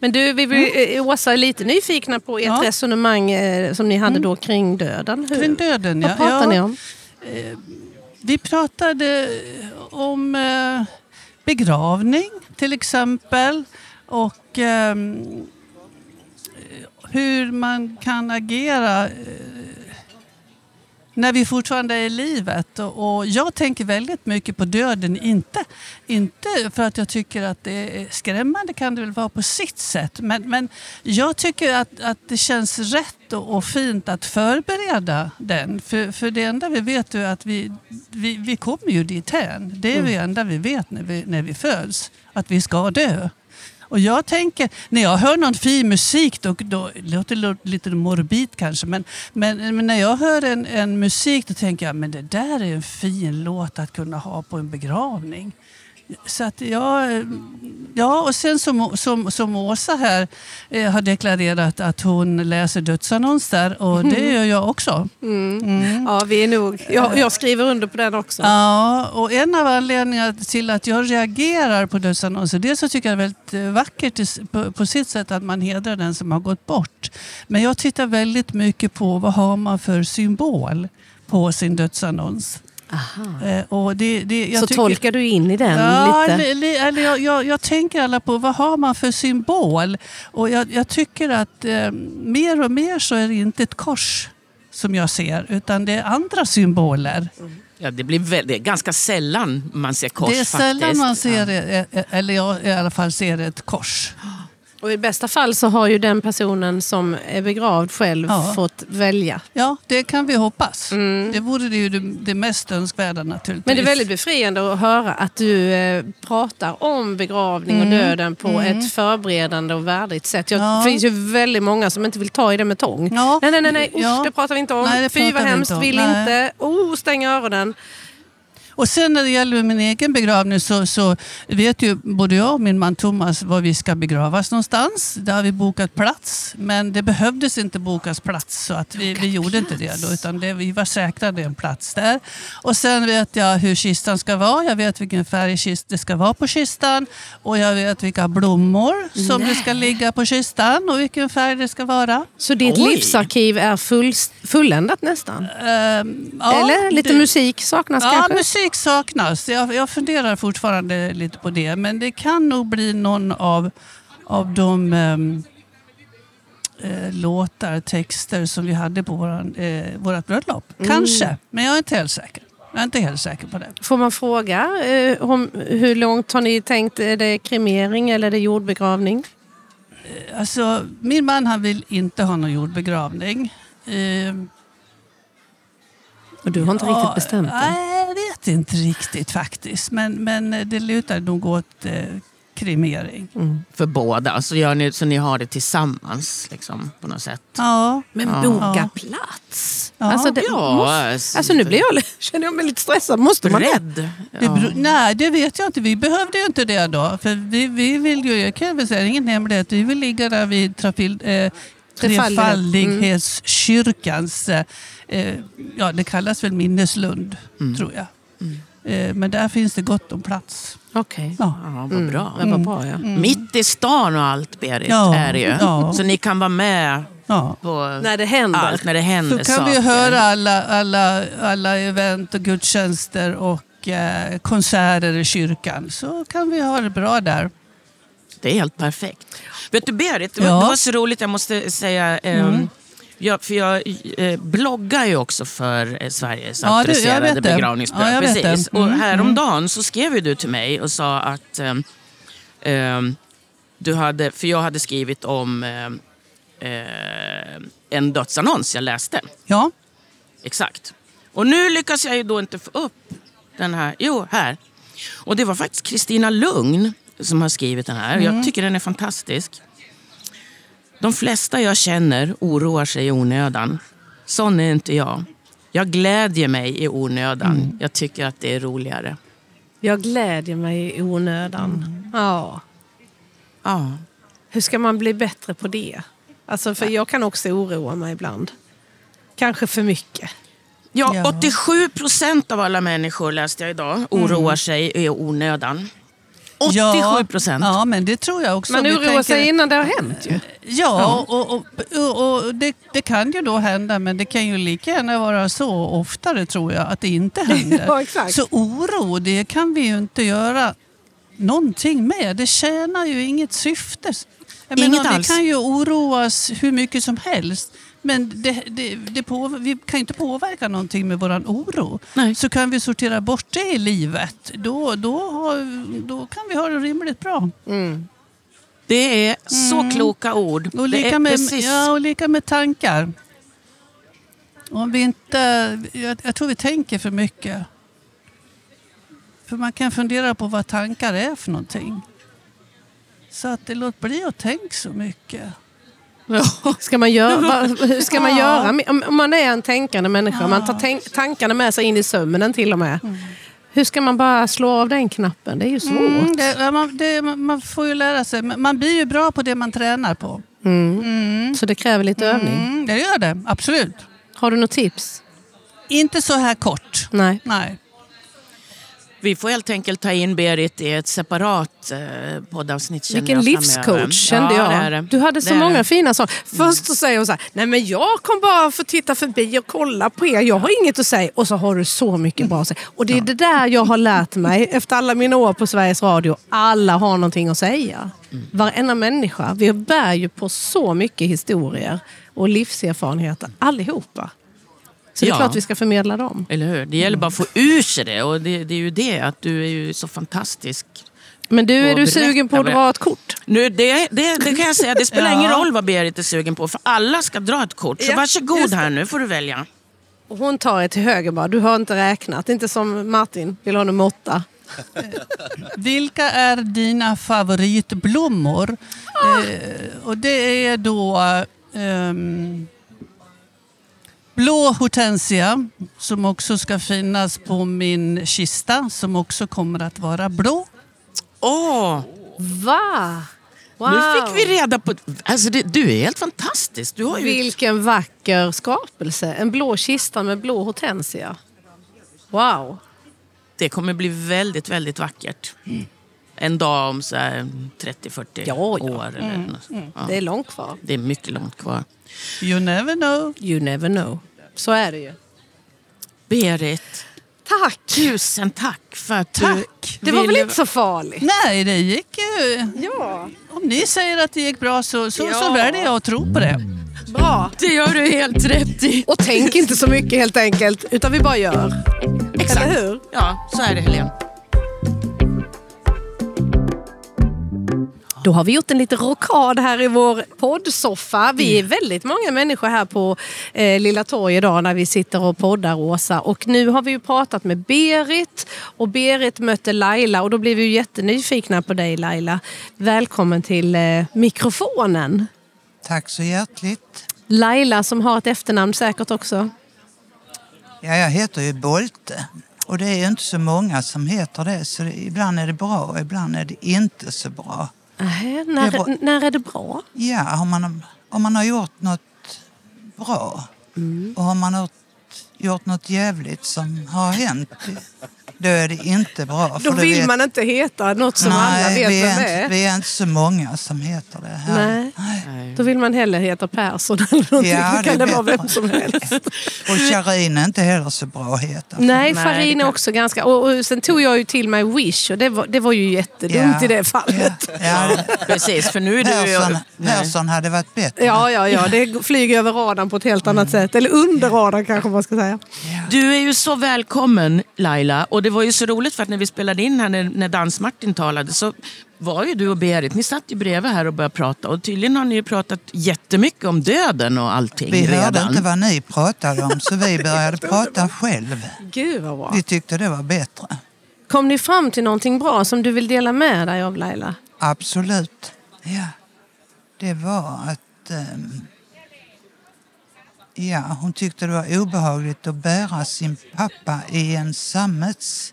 [SPEAKER 1] Men du, vi, vi, eh, Åsa är lite nyfikna på ert
[SPEAKER 5] Ja.
[SPEAKER 1] resonemang eh, som ni hade då kring döden. Hur,
[SPEAKER 5] Kring döden,
[SPEAKER 1] Vad
[SPEAKER 5] ja.
[SPEAKER 1] pratar
[SPEAKER 5] ja.
[SPEAKER 1] ni om?
[SPEAKER 5] Vi pratade om eh, begravning till exempel och eh, hur man kan agera eh, när vi fortfarande är i livet. Och, jag tänker väldigt mycket på döden. Inte, inte för att jag tycker att det är skrämmande, kan det väl vara på sitt sätt. Men, men jag tycker att, att det känns rätt och, och fint att förbereda den. För, för det enda vi vet är att vi, vi, vi kommer ju dithän. Det är det enda vi vet när vi, när vi föds. Att vi ska dö. Och jag tänker, när jag hör någon fin musik, då, då det låter det lite morbid kanske, men, men, men när jag hör en, en musik då tänker jag men det där är en fin låt att kunna ha på en begravning. Så att jag, ja, och sen som, som, som Åsa här eh, har deklarerat att hon läser dödsannonser och det gör jag också.
[SPEAKER 1] Ja, vi är nog... Jag, jag skriver under på den också.
[SPEAKER 5] Ja, och en av anledningarna till att jag reagerar på dödsannonser, dels så tycker jag det är väldigt eh, vackert på, på sitt sätt att man hedrar den som har gått bort. Men jag tittar väldigt mycket på vad har man för symbol på sin dödsannons. Eh, och det, det, jag
[SPEAKER 1] så
[SPEAKER 5] tycker-
[SPEAKER 1] tolkar du in i den
[SPEAKER 5] Ja,
[SPEAKER 1] lite?
[SPEAKER 5] li, li, eller jag, jag, jag tänker alla på vad har man för symbol. Och jag, jag tycker att eh, mer och mer så är det inte ett kors som jag ser, utan det är andra symboler.
[SPEAKER 2] Ja, det, blir väl, det är ganska sällan man ser kors
[SPEAKER 5] det är sällan
[SPEAKER 2] faktiskt.
[SPEAKER 5] man ser,
[SPEAKER 2] Ja.
[SPEAKER 5] det, eh, eller jag i alla fall ser ett kors.
[SPEAKER 1] Och I bästa fall så har ju den personen som är begravd själv
[SPEAKER 5] Ja.
[SPEAKER 1] fått välja.
[SPEAKER 5] Ja, det kan vi hoppas. Det vore det ju det, det mest önskvärda naturligtvis.
[SPEAKER 1] Men det är väldigt befriande att höra att du eh, pratar om begravning och döden på ett förberedande och värdigt sätt. Jag,
[SPEAKER 5] Ja.
[SPEAKER 1] Det finns ju väldigt många som inte vill ta i det med tång.
[SPEAKER 5] Ja.
[SPEAKER 1] Nej, nej, nej, nej. Usch, det pratar vi inte om.
[SPEAKER 5] Nej,
[SPEAKER 1] Fy vad hemskt, vill
[SPEAKER 5] Nej.
[SPEAKER 1] inte. Oh, stäng öronen.
[SPEAKER 5] Och sen när det gäller min egen begravning så, så vet ju både jag och min man Thomas var vi ska begravas någonstans. Där har vi bokat plats. Men det behövdes inte bokas plats så att vi, vi gjorde inte det då. Utan det, vi var säkrade en plats där. Och sen vet jag hur kistan ska vara. Jag vet vilken färg det ska vara på kistan. Och jag vet vilka blommor som det ska ligga på kistan och vilken färg det ska vara.
[SPEAKER 1] Så ditt
[SPEAKER 2] Oj.
[SPEAKER 1] livsarkiv är full, fulländat nästan?
[SPEAKER 5] Ehm, ja,
[SPEAKER 1] Eller lite
[SPEAKER 5] det-
[SPEAKER 1] musik saknas
[SPEAKER 5] Ja,
[SPEAKER 1] kanske?
[SPEAKER 5] musik saknas. Jag, jag funderar fortfarande lite på det. Men det kan nog bli någon av, av de ehm, eh, låtar, texter som vi hade på våran, eh, vårat bröllop. Kanske, men jag är inte helt säker. Jag är inte helt säker på det.
[SPEAKER 1] Får man fråga eh, om hur långt har ni tänkt? Är det kremering eller är det jordbegravning?
[SPEAKER 5] Alltså, min man han vill inte ha någon jordbegravning. Ehm,
[SPEAKER 1] Och du har inte riktigt bestämt dig?
[SPEAKER 5] Nej, jag vet inte riktigt faktiskt. Men, men det lutar nog åt eh, kremering.
[SPEAKER 2] För båda, så, gör ni, så ni har det tillsammans liksom, på något sätt.
[SPEAKER 5] Ja.
[SPEAKER 1] Men
[SPEAKER 2] Ja.
[SPEAKER 1] boka plats!
[SPEAKER 5] Ja.
[SPEAKER 1] Alltså, det
[SPEAKER 2] Ja,
[SPEAKER 1] måste,
[SPEAKER 2] alltså-
[SPEAKER 1] nu blir jag, känner jag mig lite stressad. Måste man?
[SPEAKER 2] Rädd.
[SPEAKER 5] Det
[SPEAKER 2] Ja.
[SPEAKER 5] nej, det vet jag inte. Vi behövde ju inte det då. För vi, vi vill ju, jag kan väl säga, ingen hemlighet, vi vill ligga där vid trafil, eh. Trefaldighetskyrkans, eh, eh, ja det kallas väl minneslund, tror jag. Eh, men där finns det gott om plats.
[SPEAKER 1] Okej.
[SPEAKER 5] Ja.
[SPEAKER 2] Ja, vad bra.
[SPEAKER 1] Det var bra ja.
[SPEAKER 2] Mitt i stan och allt, Berit,
[SPEAKER 5] Ja,
[SPEAKER 2] är det ju.
[SPEAKER 5] ja.
[SPEAKER 2] Så ni kan vara med
[SPEAKER 5] Ja.
[SPEAKER 2] på
[SPEAKER 1] När det händer.
[SPEAKER 2] allt när det händer
[SPEAKER 5] Så kan
[SPEAKER 2] saker.
[SPEAKER 5] vi höra alla, alla, alla event och gudstjänster och eh, konserter i kyrkan. Så kan vi ha det bra där.
[SPEAKER 2] Det är helt perfekt. Vet du Berit,
[SPEAKER 5] Ja.
[SPEAKER 2] det var så roligt, jag måste säga. ehm, jag, för jag eh, bloggar ju också för eh, Sveriges
[SPEAKER 5] Ja,
[SPEAKER 2] auktoriserade begravningsbyrå.
[SPEAKER 5] Ja,
[SPEAKER 2] Precis.
[SPEAKER 5] Mm,
[SPEAKER 2] Och häromdagen så skrev du till mig och sa att ehm, ehm, du hade, för jag hade skrivit om ehm, eh, en dödsannons jag läste.
[SPEAKER 5] Ja,
[SPEAKER 2] Exakt. Och nu lyckas jag ju då inte få upp den här. Jo, här. Och det var faktiskt Kristina Lugn som har skrivit den här. Jag tycker den är fantastisk. De flesta jag känner oroar sig i onödan. Sån är inte jag. Jag glädjer mig i onödan. Jag tycker att det är roligare.
[SPEAKER 1] Jag glädjer mig i onödan. Ja.
[SPEAKER 2] Ja.
[SPEAKER 1] Hur ska man bli bättre på det? Alltså, för jag kan också oroa mig ibland. Kanske för mycket.
[SPEAKER 2] Ja,
[SPEAKER 5] Ja.
[SPEAKER 2] 87 procent av alla människor läste jag idag oroar sig i onödan. 87 procent.
[SPEAKER 5] Ja, men det tror jag också.
[SPEAKER 1] Man
[SPEAKER 5] Vi
[SPEAKER 1] oroar
[SPEAKER 5] tänker-
[SPEAKER 1] sig innan det har hänt ju.
[SPEAKER 5] Ja, och, och, och, och det, det kan ju då hända, men det kan ju lika gärna vara så oftare tror jag, att det inte händer.
[SPEAKER 1] Ja, exakt.
[SPEAKER 5] Så oro, det kan vi ju inte göra någonting med. Det tjänar ju inget syfte. Jag
[SPEAKER 2] Inget
[SPEAKER 5] menar, vi
[SPEAKER 2] alls.
[SPEAKER 5] kan ju oroas hur mycket som helst. Men det, det, det på, vi kan inte påverka någonting med våran oro.
[SPEAKER 2] Nej.
[SPEAKER 5] Så kan vi sortera bort det i livet, då, då, har, då kan vi ha det rimligt bra.
[SPEAKER 2] Det är så kloka ord.
[SPEAKER 5] Och lika, med,
[SPEAKER 2] precis
[SPEAKER 5] ja, och lika med tankar. Om vi inte, jag, jag tror vi tänker för mycket. För man kan fundera på vad tankar är för någonting. Så att det låt bli att tänka så mycket.
[SPEAKER 1] Ska man göra, hur ska man göra? Om man är en tänkande människa, man tar tankarna med sig in i sömnen till och med. Hur ska man bara slå av den knappen? Det är ju svårt.
[SPEAKER 5] Mm, det, man, det, man får ju lära sig. Man blir ju bra på det man tränar på.
[SPEAKER 1] Så det kräver lite övning.
[SPEAKER 5] Mm, det gör det, absolut.
[SPEAKER 1] Har du något tips?
[SPEAKER 5] Inte så här kort.
[SPEAKER 1] Nej.
[SPEAKER 5] Nej.
[SPEAKER 2] Vi får helt enkelt ta in Berit i ett separat eh, poddavsnitt
[SPEAKER 1] Vilken livscoach kände
[SPEAKER 2] ja,
[SPEAKER 1] jag.
[SPEAKER 2] Det är det.
[SPEAKER 1] Du hade så
[SPEAKER 2] Det
[SPEAKER 1] många fina saker. Först så säger hon så här, nej men jag kom bara för att titta förbi och kolla på er. Jag har inget att säga. Och så har du så mycket bra att säga. Och det är det där jag har lärt mig efter alla mina år på Sveriges Radio. Alla har någonting att säga. Varenda människa. Vi bär ju på så mycket historier och livserfarenheter allihopa. Så det är
[SPEAKER 2] Ja.
[SPEAKER 1] klart vi ska förmedla dem.
[SPEAKER 2] Eller hur? Det gäller bara att få ur sig det. Och det, det är ju det, att du är ju så fantastisk.
[SPEAKER 1] Men du, är du sugen på att dra ett kort?
[SPEAKER 2] Nu, det, det, det kan jag säga, det spelar
[SPEAKER 5] Ja.
[SPEAKER 2] ingen roll vad Berit är sugen på. För alla ska dra ett kort. Så
[SPEAKER 1] Ja,
[SPEAKER 2] varsågod här nu får du välja.
[SPEAKER 1] Och hon tar ett till höger bara. Du har inte räknat. Inte som Martin vill ha nummer åtta.
[SPEAKER 5] Vilka är dina favoritblommor? Eh, och det är då ehm, blå hortensia som också ska finnas på min kista som också kommer att vara blå.
[SPEAKER 2] Åh,
[SPEAKER 1] Va? Wow.
[SPEAKER 2] nu fick vi reda på... Alltså det, du är helt fantastisk. Du har ju...
[SPEAKER 1] Vilken vacker skapelse. En blå kista med blå hortensia. Wow.
[SPEAKER 2] Det kommer bli väldigt, väldigt vackert. En dag om så här 30-40
[SPEAKER 1] Ja, ja.
[SPEAKER 2] år. Eller något. Ja.
[SPEAKER 1] Det är långt kvar.
[SPEAKER 2] Det är mycket långt kvar.
[SPEAKER 5] You never know.
[SPEAKER 1] You never know. Så är det ju.
[SPEAKER 2] Berit,
[SPEAKER 1] Tack!
[SPEAKER 2] tusen tack för att du...
[SPEAKER 5] Tack.
[SPEAKER 1] Det var väl inte så farligt?
[SPEAKER 5] Nej, det gick ju...
[SPEAKER 1] Ja.
[SPEAKER 5] Om ni säger att det gick bra så, så,
[SPEAKER 1] Ja.
[SPEAKER 5] så väljer jag att tro på det.
[SPEAKER 1] Bra.
[SPEAKER 2] Det gör du helt rätt i.
[SPEAKER 1] Och tänk inte så mycket helt enkelt. Utan vi bara gör.
[SPEAKER 2] Exakt.
[SPEAKER 1] Eller hur?
[SPEAKER 2] Ja, så är det Helene.
[SPEAKER 1] Då har vi gjort en liten rockad här i vår poddsoffa. Vi är väldigt många människor här på eh, Lilla Torg idag när vi sitter och poddar Åsa. Och nu har vi ju pratat med Berit och Berit mötte Laila och då blev vi ju jättenyfikna på dig Laila. Välkommen till eh, mikrofonen.
[SPEAKER 6] Tack så hjärtligt.
[SPEAKER 1] Laila som har ett efternamn säkert också.
[SPEAKER 6] Ja, jag heter ju Bolte och det är ju inte så många som heter det så det, ibland är det bra och ibland är det inte så bra.
[SPEAKER 1] När,
[SPEAKER 6] Det var-
[SPEAKER 1] när är det bra?
[SPEAKER 6] Ja, om man, om man har gjort något bra. Och har man gjort, gjort något jävligt som har hänt då är det inte bra.
[SPEAKER 1] Då vill
[SPEAKER 6] vet-
[SPEAKER 1] man inte heta något som alla
[SPEAKER 6] Nej,
[SPEAKER 1] vet
[SPEAKER 6] vi
[SPEAKER 1] vem
[SPEAKER 6] är,
[SPEAKER 1] det är.
[SPEAKER 6] inte, vi är inte så många som heter det här.
[SPEAKER 1] Nej. Då vill man hellre heta Persson eller någonting.
[SPEAKER 6] Ja, det
[SPEAKER 1] kan det
[SPEAKER 6] är
[SPEAKER 1] vara vem som helst.
[SPEAKER 6] Och Charin är inte heller så bra att heta.
[SPEAKER 1] Nej,
[SPEAKER 2] Nej,
[SPEAKER 1] Farin är också ganska... Och, och sen tog jag ju till mig Wish och det var, det var ju jättedumt i det fallet.
[SPEAKER 6] Ja, ja,
[SPEAKER 2] Precis, för nu är du...
[SPEAKER 6] Persson,
[SPEAKER 2] Nej.
[SPEAKER 6] Persson hade varit bättre.
[SPEAKER 1] Ja, ja, ja. Det flyger över radarn på ett helt annat sätt. Eller under radarn kanske man ska säga.
[SPEAKER 2] Du är ju så välkommen Laila. Och det var ju så roligt för att när vi spelade in här när, när Dans-Martin talade så var ju du och Berit, ni satt ju bredvid här och började prata. Och tydligen har ni ju pratat jättemycket om döden och allting
[SPEAKER 6] Vi hörde
[SPEAKER 2] redan.
[SPEAKER 6] inte vad ni pratade om så vi började prata själv.
[SPEAKER 1] Gud vad bra.
[SPEAKER 6] Vi tyckte det var bättre.
[SPEAKER 1] Kom ni fram till någonting bra som du vill dela med dig av Laila?
[SPEAKER 6] Absolut. Ja. Det var att... ehm, ja, hon tyckte det var obehagligt att bära sin pappa i en sammetspåse.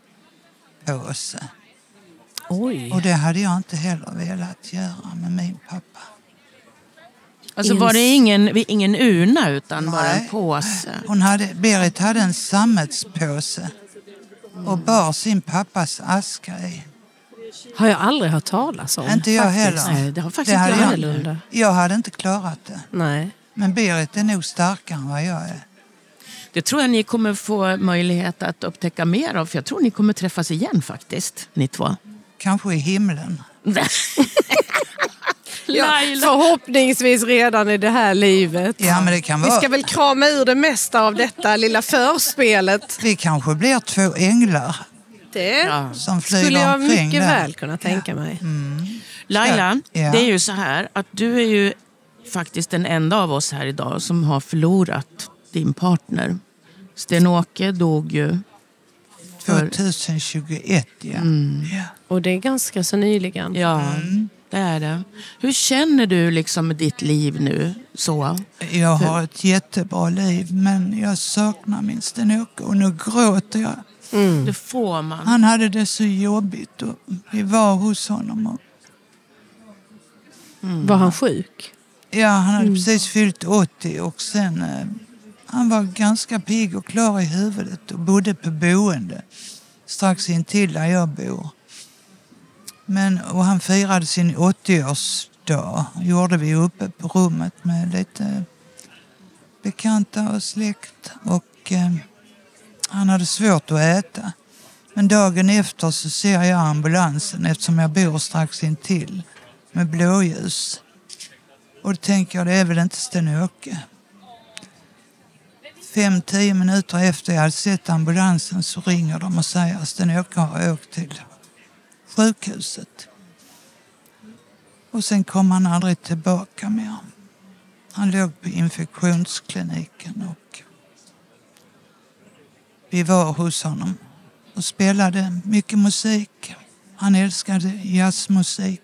[SPEAKER 1] Oj.
[SPEAKER 6] Och det hade jag inte heller velat göra med min pappa.
[SPEAKER 2] Alltså var det ingen, ingen urna utan bara en
[SPEAKER 6] Nej.
[SPEAKER 2] påse?
[SPEAKER 6] Hon hade, Berit hade en sammetspåse och bar sin pappas aska i.
[SPEAKER 1] Har jag aldrig hört talas om.
[SPEAKER 6] Inte jag
[SPEAKER 1] faktiskt.
[SPEAKER 6] heller.
[SPEAKER 2] Nej, det har faktiskt
[SPEAKER 6] hade
[SPEAKER 2] inte jag
[SPEAKER 6] jag,
[SPEAKER 1] heller.
[SPEAKER 6] jag hade inte klarat det.
[SPEAKER 1] Nej.
[SPEAKER 6] Men Berit är nog starkare än vad jag är.
[SPEAKER 2] Det tror jag ni kommer få möjlighet att upptäcka mer av. För jag tror ni kommer träffas igen faktiskt, ni två.
[SPEAKER 6] Kanske i himlen.
[SPEAKER 2] Laila.
[SPEAKER 1] Förhoppningsvis redan i det här livet.
[SPEAKER 6] Ja, men det kan
[SPEAKER 1] Vi
[SPEAKER 6] vara...
[SPEAKER 1] ska väl krama ur det mesta av detta lilla förspelet.
[SPEAKER 6] Vi kanske blir två änglar
[SPEAKER 1] Det
[SPEAKER 2] Ja.
[SPEAKER 6] som
[SPEAKER 1] skulle jag mycket
[SPEAKER 6] där.
[SPEAKER 1] väl kunna tänka mig.
[SPEAKER 2] Laila,
[SPEAKER 6] Ja.
[SPEAKER 2] det är ju så här att du är ju faktiskt den enda av oss här idag som har förlorat din partner. Sten-Åke dog ju. För,
[SPEAKER 6] 2021, ja.
[SPEAKER 1] Mm.
[SPEAKER 6] ja.
[SPEAKER 1] Och det är ganska så nyligen.
[SPEAKER 2] ja, Det är det. Hur känner du liksom med ditt liv nu? Så?
[SPEAKER 6] Jag har ett jättebra liv men jag saknar min Sten-Åke och nu gråter jag.
[SPEAKER 2] Det får man.
[SPEAKER 6] Han hade det så jobbigt och vi var hos honom. Och,
[SPEAKER 1] Var han sjuk?
[SPEAKER 6] Ja, han hade precis fyllt 80 och sen eh, han var ganska pigg och klar i huvudet och bodde på boende strax intill där jag bor. Men, och han firade sin 80-årsdag. gjorde vi uppe på rummet med lite bekanta och släkt. Och eh, han hade svårt att äta. Men dagen efter så ser jag ambulansen eftersom jag bor strax intill med blåljus. Och då tänker jag, det är väl inte Sten-Åke. Fem, tio minuter efter jag hade sett ambulansen så ringer de och säger att Sten-Åke har åkt till sjukhuset. Och sen kom han aldrig tillbaka mer. Han låg på infektionskliniken och vi var hos honom och spelade mycket musik. Han älskade jazzmusik.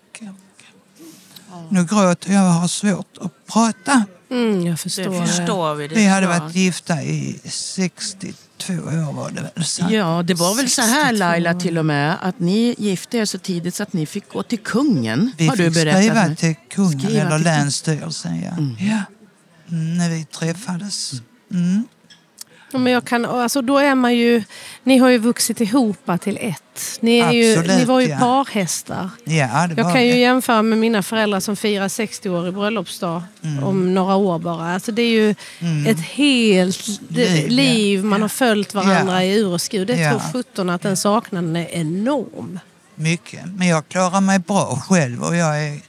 [SPEAKER 6] Nu gråter jag och har svårt att prata.
[SPEAKER 1] Mm, jag
[SPEAKER 2] Det
[SPEAKER 1] förstår. det.
[SPEAKER 2] förstår vi. Det
[SPEAKER 6] Vi hade varit gifta i 62 år var det väl? Så.
[SPEAKER 2] Ja, det var väl så här
[SPEAKER 1] 62
[SPEAKER 2] Laila till och med att ni gifte er så tidigt så att ni fick gå till kungen.
[SPEAKER 6] Vi
[SPEAKER 2] har du
[SPEAKER 6] fick
[SPEAKER 2] berättat
[SPEAKER 6] skriva
[SPEAKER 2] mig.
[SPEAKER 6] till kungen
[SPEAKER 2] Skriva
[SPEAKER 6] eller
[SPEAKER 2] till-
[SPEAKER 6] länsstyrelsen. Ja. Ja. Mm, när vi träffades. Mm.
[SPEAKER 1] Ja, men jag kan, alltså, då är man ju, ni har ju vuxit ihop till ett. Ni, ju,
[SPEAKER 6] Absolut,
[SPEAKER 1] ni var ju
[SPEAKER 6] ja.
[SPEAKER 1] parhästar.
[SPEAKER 6] Ja, det
[SPEAKER 1] Jag
[SPEAKER 6] var
[SPEAKER 1] kan ju
[SPEAKER 6] det.
[SPEAKER 1] jämföra med mina föräldrar som firar 60-årig bröllopsdag
[SPEAKER 6] Mm.
[SPEAKER 1] om några år bara. Alltså det är ju ett helt
[SPEAKER 6] Liv,
[SPEAKER 1] liv,
[SPEAKER 6] ja.
[SPEAKER 1] man har följt varandra
[SPEAKER 6] Ja.
[SPEAKER 1] i ur och skur. Det
[SPEAKER 6] Ja.
[SPEAKER 1] tror sjutton att den saknaden är enorm.
[SPEAKER 6] Mycket. Men jag klarar mig bra själv och jag är,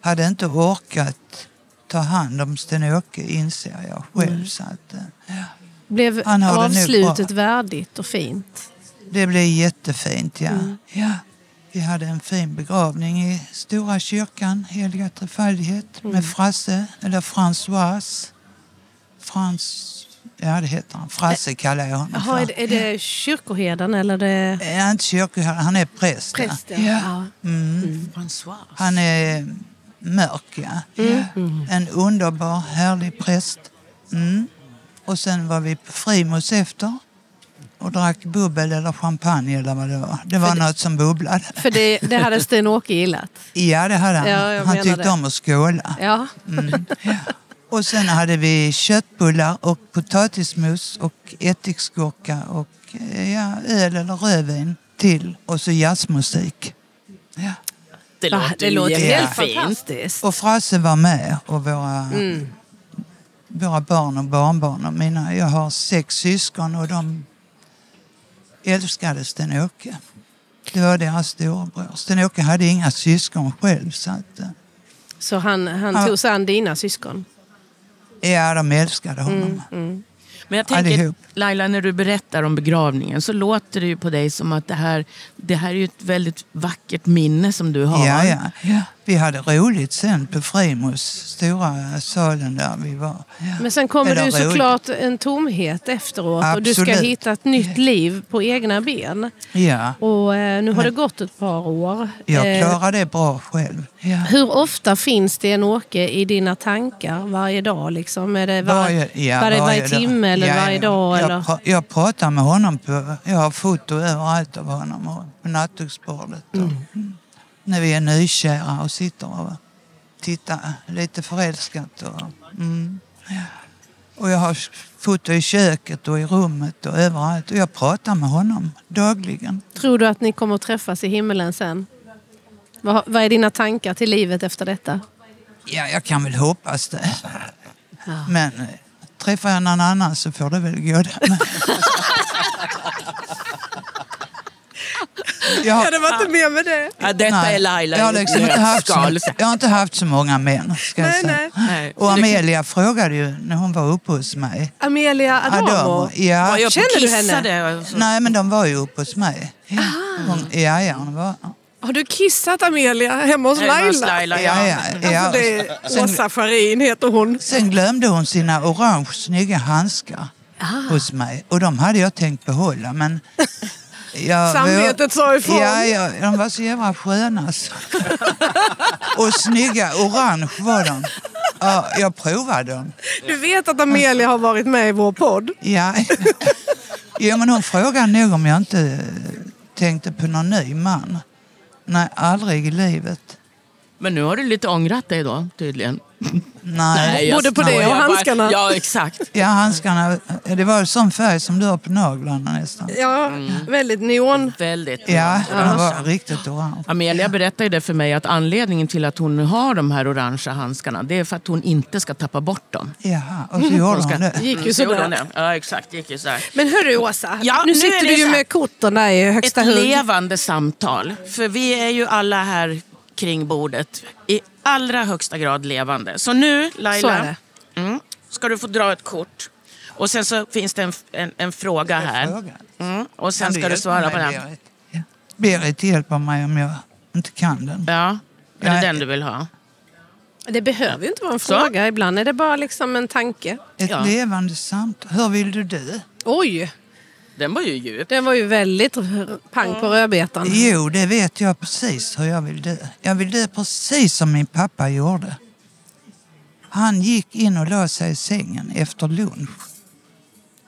[SPEAKER 6] hade inte orkat ta hand om Sten-Åke inser jag själv. Så att, eh.
[SPEAKER 1] Blev
[SPEAKER 6] Han har
[SPEAKER 1] avslutet värdigt och fint?
[SPEAKER 6] Det blev jättefint, ja.
[SPEAKER 1] Mm.
[SPEAKER 6] ja. Vi hade en fin begravning i Stora kyrkan, Heliga Trefaldighet,
[SPEAKER 1] Mm.
[SPEAKER 6] med Frasse, eller Françoise. Frans... Ja, det heter han. Frasse kallar jag honom
[SPEAKER 1] Jaha, är
[SPEAKER 6] för.
[SPEAKER 1] det, är det kyrkoherden eller det
[SPEAKER 6] Är inte kyrkoherde, han är präst. ja.
[SPEAKER 1] präst? Ja.
[SPEAKER 6] Ja.
[SPEAKER 1] Ja.
[SPEAKER 6] Mm.
[SPEAKER 2] François.
[SPEAKER 6] Han är mörk, ja. ja. En underbar, härlig präst. Mm. Och sen var vi på Frimos efter och drack bubbel eller champagne eller vad det var. Det var något som bubblade.
[SPEAKER 1] För det, det hade Sten-Åke gillat.
[SPEAKER 6] Ja, det hade han.
[SPEAKER 1] Ja, jag
[SPEAKER 6] han tyckte
[SPEAKER 1] det.
[SPEAKER 6] om att skåla.
[SPEAKER 1] Ja.
[SPEAKER 6] Mm. Ja. Och sen hade vi köttbullar och potatismos och ättiksgurka och eh, ja, öl eller rödvin till. Och så jazzmusik. Ja.
[SPEAKER 2] Det låter,
[SPEAKER 1] det låter
[SPEAKER 2] ju
[SPEAKER 1] helt
[SPEAKER 2] jättefint.
[SPEAKER 1] fantastiskt.
[SPEAKER 6] Och Frasse var med och våra,
[SPEAKER 1] Mm.
[SPEAKER 6] Våra barn och barnbarn. Och mina, jag har sex syskon och de älskade Sten-Åke. Det var deras storebror. Sten-Åke hade inga syskon själv. Så att, eh,
[SPEAKER 1] Så han, han
[SPEAKER 6] Ja.
[SPEAKER 1] tog sig an dina syskon?
[SPEAKER 6] ja, de älskade honom.
[SPEAKER 1] Mm, mm.
[SPEAKER 2] Men jag tänker,
[SPEAKER 6] Allihop.
[SPEAKER 2] Laila, när du berättar om begravningen så låter det ju på dig som att det här, det här är ju ett väldigt vackert minne som du har.
[SPEAKER 6] Ja, ja, ja. Vi hade roligt sen på Frimos, stora salen där vi var. Ja.
[SPEAKER 1] Men sen kommer det ju
[SPEAKER 6] roligt.
[SPEAKER 1] såklart en tomhet efteråt och du ska
[SPEAKER 6] Absolut.
[SPEAKER 1] hitta ett nytt liv på egna ben.
[SPEAKER 6] Ja,
[SPEAKER 1] Och eh, nu har det gått ett par år.
[SPEAKER 6] jag
[SPEAKER 1] Eh,
[SPEAKER 6] klarade det bra själv. Ja.
[SPEAKER 1] hur ofta finns det en Åke i dina tankar varje dag? Liksom? Är det var,
[SPEAKER 6] Varje, ja,
[SPEAKER 1] varje, varje
[SPEAKER 6] dag.
[SPEAKER 1] timme eller
[SPEAKER 6] Ja,
[SPEAKER 1] varje dag?
[SPEAKER 6] Jag,
[SPEAKER 1] Eller?
[SPEAKER 6] pra- jag pratar med honom. På, jag har foto överallt av honom på nattduksbordet. Och, mm. När vi är nykära och sitter och tittar lite förälskat. Och, mm, ja. och jag har foto i köket och i rummet och överallt. Och jag pratar med honom dagligen.
[SPEAKER 1] Tror du att ni kommer att träffas i himmelen sen? Vad, vad är dina tankar till livet efter detta?
[SPEAKER 6] Ja, jag kan väl hoppas det. Men eh, träffar jag någon annan så får det väl gå det. Jag,
[SPEAKER 1] det var inte mer med det.
[SPEAKER 2] Ja, detta
[SPEAKER 6] Nej,
[SPEAKER 2] är Laila
[SPEAKER 6] jag har, liksom inte haft så, jag har inte haft så många män. Ska jag
[SPEAKER 1] Nej,
[SPEAKER 6] säga.
[SPEAKER 1] nej.
[SPEAKER 2] Nej.
[SPEAKER 6] Och Amelia frågade ju när hon var uppe hos mig.
[SPEAKER 1] Amelia Adamo.
[SPEAKER 6] Adamo, ja.
[SPEAKER 2] Var jag
[SPEAKER 1] Känner du henne?
[SPEAKER 6] Nej, men de var ju uppe hos mig. Ja, hon, ja, ja, hon var,
[SPEAKER 1] Har du kissat Amelia hemma hos Laila?
[SPEAKER 2] Laila,
[SPEAKER 6] ja,
[SPEAKER 2] ja.
[SPEAKER 6] ja, ja.
[SPEAKER 1] Alltså det är Åsa Farin heter hon.
[SPEAKER 6] sen glömde hon sina orange snygga handskar hos mig. Och de hade jag tänkt behålla, men... Jag,
[SPEAKER 1] Samvetet sa ifrån.
[SPEAKER 6] Ja, ja, de var så jävla sköna. Så. Och snygga, orange var de. Ja, jag provade dem.
[SPEAKER 1] Du vet att Amelia har varit med i vår podd?
[SPEAKER 6] Ja. ja, men hon frågade nog om jag inte tänkte på någon ny man. Nej, aldrig i livet.
[SPEAKER 2] Men nu har du lite ångrat dig då tydligen.
[SPEAKER 6] Nej.
[SPEAKER 2] jag
[SPEAKER 1] Både på det och
[SPEAKER 2] bara.
[SPEAKER 1] handskarna.
[SPEAKER 2] Ja, exakt.
[SPEAKER 6] Ja, handskarna, det var sån färg som du har på naglarna nästan.
[SPEAKER 1] Ja, väldigt neon.
[SPEAKER 2] Väldigt.
[SPEAKER 6] Ja, de var riktigt orange.
[SPEAKER 2] Amelia berättade ju det för mig att anledningen till att hon har de här orangea handskarna det är för att hon inte ska tappa bort dem.
[SPEAKER 6] Jaha, och så gjorde
[SPEAKER 2] Hon
[SPEAKER 6] hon det.
[SPEAKER 1] Gick ju
[SPEAKER 2] gjorde
[SPEAKER 1] sådär.
[SPEAKER 2] Ja, exakt. Gick ju så här.
[SPEAKER 1] Men hörru Åsa,
[SPEAKER 2] Ja,
[SPEAKER 1] nu
[SPEAKER 2] nu
[SPEAKER 1] sitter du ju med korten där i högsta
[SPEAKER 2] Ett
[SPEAKER 1] hugg.
[SPEAKER 2] levande samtal. För vi är ju alla här kring bordet i allra högsta grad levande. Så nu, Laila,
[SPEAKER 1] Så är.
[SPEAKER 2] Mm, ska du få dra ett kort. Och sen så finns det en, en, en fråga här.
[SPEAKER 6] Fråga.
[SPEAKER 2] Mm, och sen ska du svara
[SPEAKER 6] mig,
[SPEAKER 2] på den.
[SPEAKER 6] Berit? Ja. Berit hjälper mig om jag inte kan den.
[SPEAKER 2] Ja, är det
[SPEAKER 6] Ja.
[SPEAKER 2] den du vill ha?
[SPEAKER 1] Det behöver ju inte vara en
[SPEAKER 2] Så.
[SPEAKER 1] fråga. Ibland är det bara liksom en tanke.
[SPEAKER 6] Ett
[SPEAKER 2] Ja.
[SPEAKER 6] levande samtal. Hur vill du dö?
[SPEAKER 1] Oj,
[SPEAKER 2] Den var ju djup.
[SPEAKER 1] den var ju väldigt pang på rödbetan.
[SPEAKER 6] Jo, det vet jag precis hur jag vill dö. Jag vill dö precis som min pappa gjorde. Han gick in och la sig i sängen efter lunch.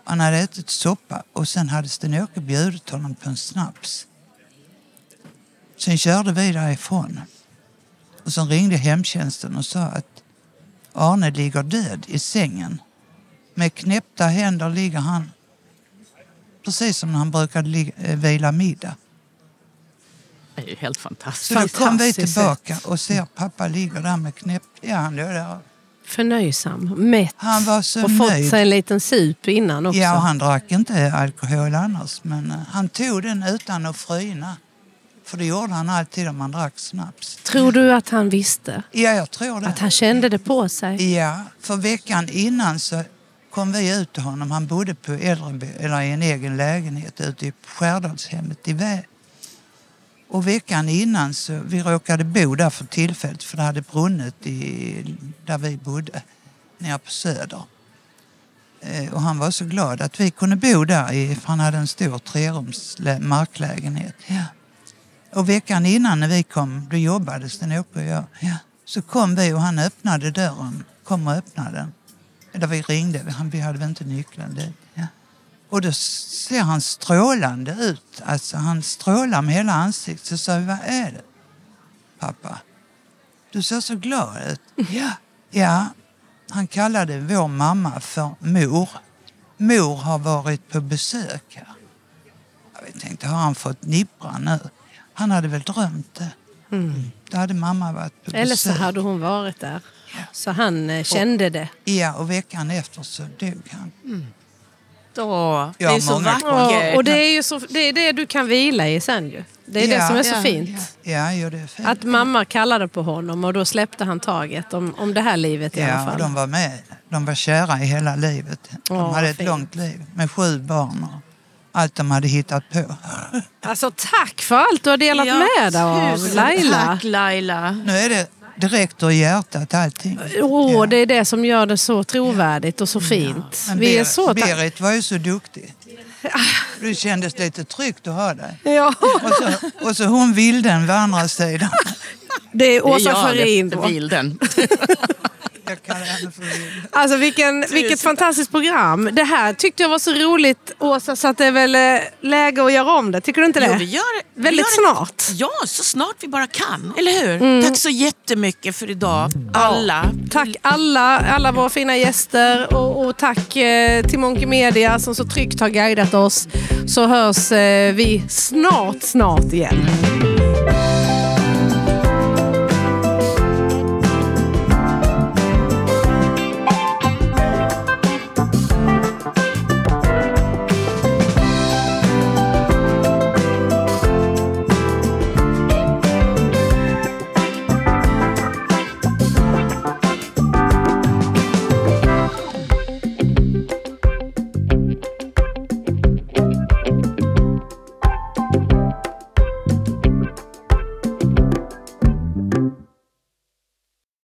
[SPEAKER 6] Han hade ätit soppa och sen hade Sten-Åke bjudit honom på en snaps. Sen körde vi därifrån. Och sen ringde hemtjänsten och sa att Arne ligger död i sängen. Med knäppta händer ligger han precis som när han brukade eh, vila middag.
[SPEAKER 2] Det är ju helt fantastiskt.
[SPEAKER 6] Så då kom vi tillbaka och ser pappa ligger där med knäpp... Ja, han låg där.
[SPEAKER 1] Förnöjsam, mätt
[SPEAKER 6] Han var så
[SPEAKER 1] och fått
[SPEAKER 6] nöjd.
[SPEAKER 1] sig en liten sup innan också.
[SPEAKER 6] Ja, och han drack inte alkohol annars, men eh, han tog den utan att fryna. För det gjorde han alltid om han drack snaps.
[SPEAKER 1] Tror du att han visste?
[SPEAKER 6] Ja, jag tror det.
[SPEAKER 1] Att han kände det på sig?
[SPEAKER 6] Ja, för veckan innan så kom vi ut till honom. Han bodde på äldre, eller i en egen lägenhet ute i Skärdalshemmet i Vä. Och veckan innan så, vi råkade bo där för tillfället för det hade brunnit i, där vi bodde, nere på Söder. Eh, Och han var så glad att vi kunde bo där, i, för han hade en stor trerums lä- marklägenhet. Ja. Och veckan innan när vi kom, då jobbade Sten-Åke och jag. Ja. Så kom vi och han öppnade dörren, kom och öppnade den. Eller vi ringde, han, vi hade väl inte nyckeln dit. Ja. Och då ser han strålande ut. Alltså han strålar med hela ansiktet. Så sa vi, vad är det? Pappa, du ser så glad ut. Ja. Ja, han kallade vår mamma för mor. Mor har varit på besök här. Jag tänkte, har han fått nippra nu? Han hade väl drömt det. Då hade mamma varit på besök.
[SPEAKER 1] Eller så hade hon varit där. Så han eh, kände det.
[SPEAKER 6] Ja, och veckan efter så dog han.
[SPEAKER 2] Åh, det
[SPEAKER 6] Ja,
[SPEAKER 2] är så vackert.
[SPEAKER 1] Och, det är ju så, det, är det du kan vila i sen ju. Det är det
[SPEAKER 6] Ja,
[SPEAKER 1] som är så
[SPEAKER 2] ja,
[SPEAKER 1] fint.
[SPEAKER 6] Ja, jo, det är fint.
[SPEAKER 1] Att mamma kallade på honom och då släppte han taget om, om det här livet i alla
[SPEAKER 6] Ja, och
[SPEAKER 1] fall.
[SPEAKER 6] de var med. De var kära i hela livet. De
[SPEAKER 1] Åh,
[SPEAKER 6] hade ett
[SPEAKER 1] fint.
[SPEAKER 6] långt liv med sju barn och allt de hade hittat på.
[SPEAKER 1] Alltså tack för allt du har delat
[SPEAKER 2] Ja,
[SPEAKER 1] med dig av Laila.
[SPEAKER 2] Tack Laila.
[SPEAKER 6] Nu är det direkt ur hjärtat allting.
[SPEAKER 1] Åh,
[SPEAKER 6] Ja.
[SPEAKER 1] det är det som gör det så trovärdigt och så fint.
[SPEAKER 6] Men
[SPEAKER 1] Vi är så
[SPEAKER 6] Berit var ju så duktig. Det kändes lite tryggt att ha dig.
[SPEAKER 1] Ja,
[SPEAKER 6] Och så, och så hon vilden vid andra sidan.
[SPEAKER 1] det är Åsa Farin
[SPEAKER 2] det-
[SPEAKER 1] då.
[SPEAKER 2] bilden.
[SPEAKER 6] Jag kallar henne för vilden.
[SPEAKER 1] Alltså vilken, vilket fantastiskt program. Det här tyckte jag var så roligt Åsa så att det är väl eh, läge att göra om det. Tycker du inte det?
[SPEAKER 2] Jo, vi gör, vi
[SPEAKER 1] Väldigt
[SPEAKER 2] gör det-
[SPEAKER 1] snart.
[SPEAKER 2] Ja, så snart vi bara kan. Eller hur? Tack så jättemycket för idag, alla.
[SPEAKER 1] Tack alla, alla våra fina gäster och, och tack eh, till Monkey Media som så tryggt har guidat oss. Så hörs eh, vi snart, snart igen.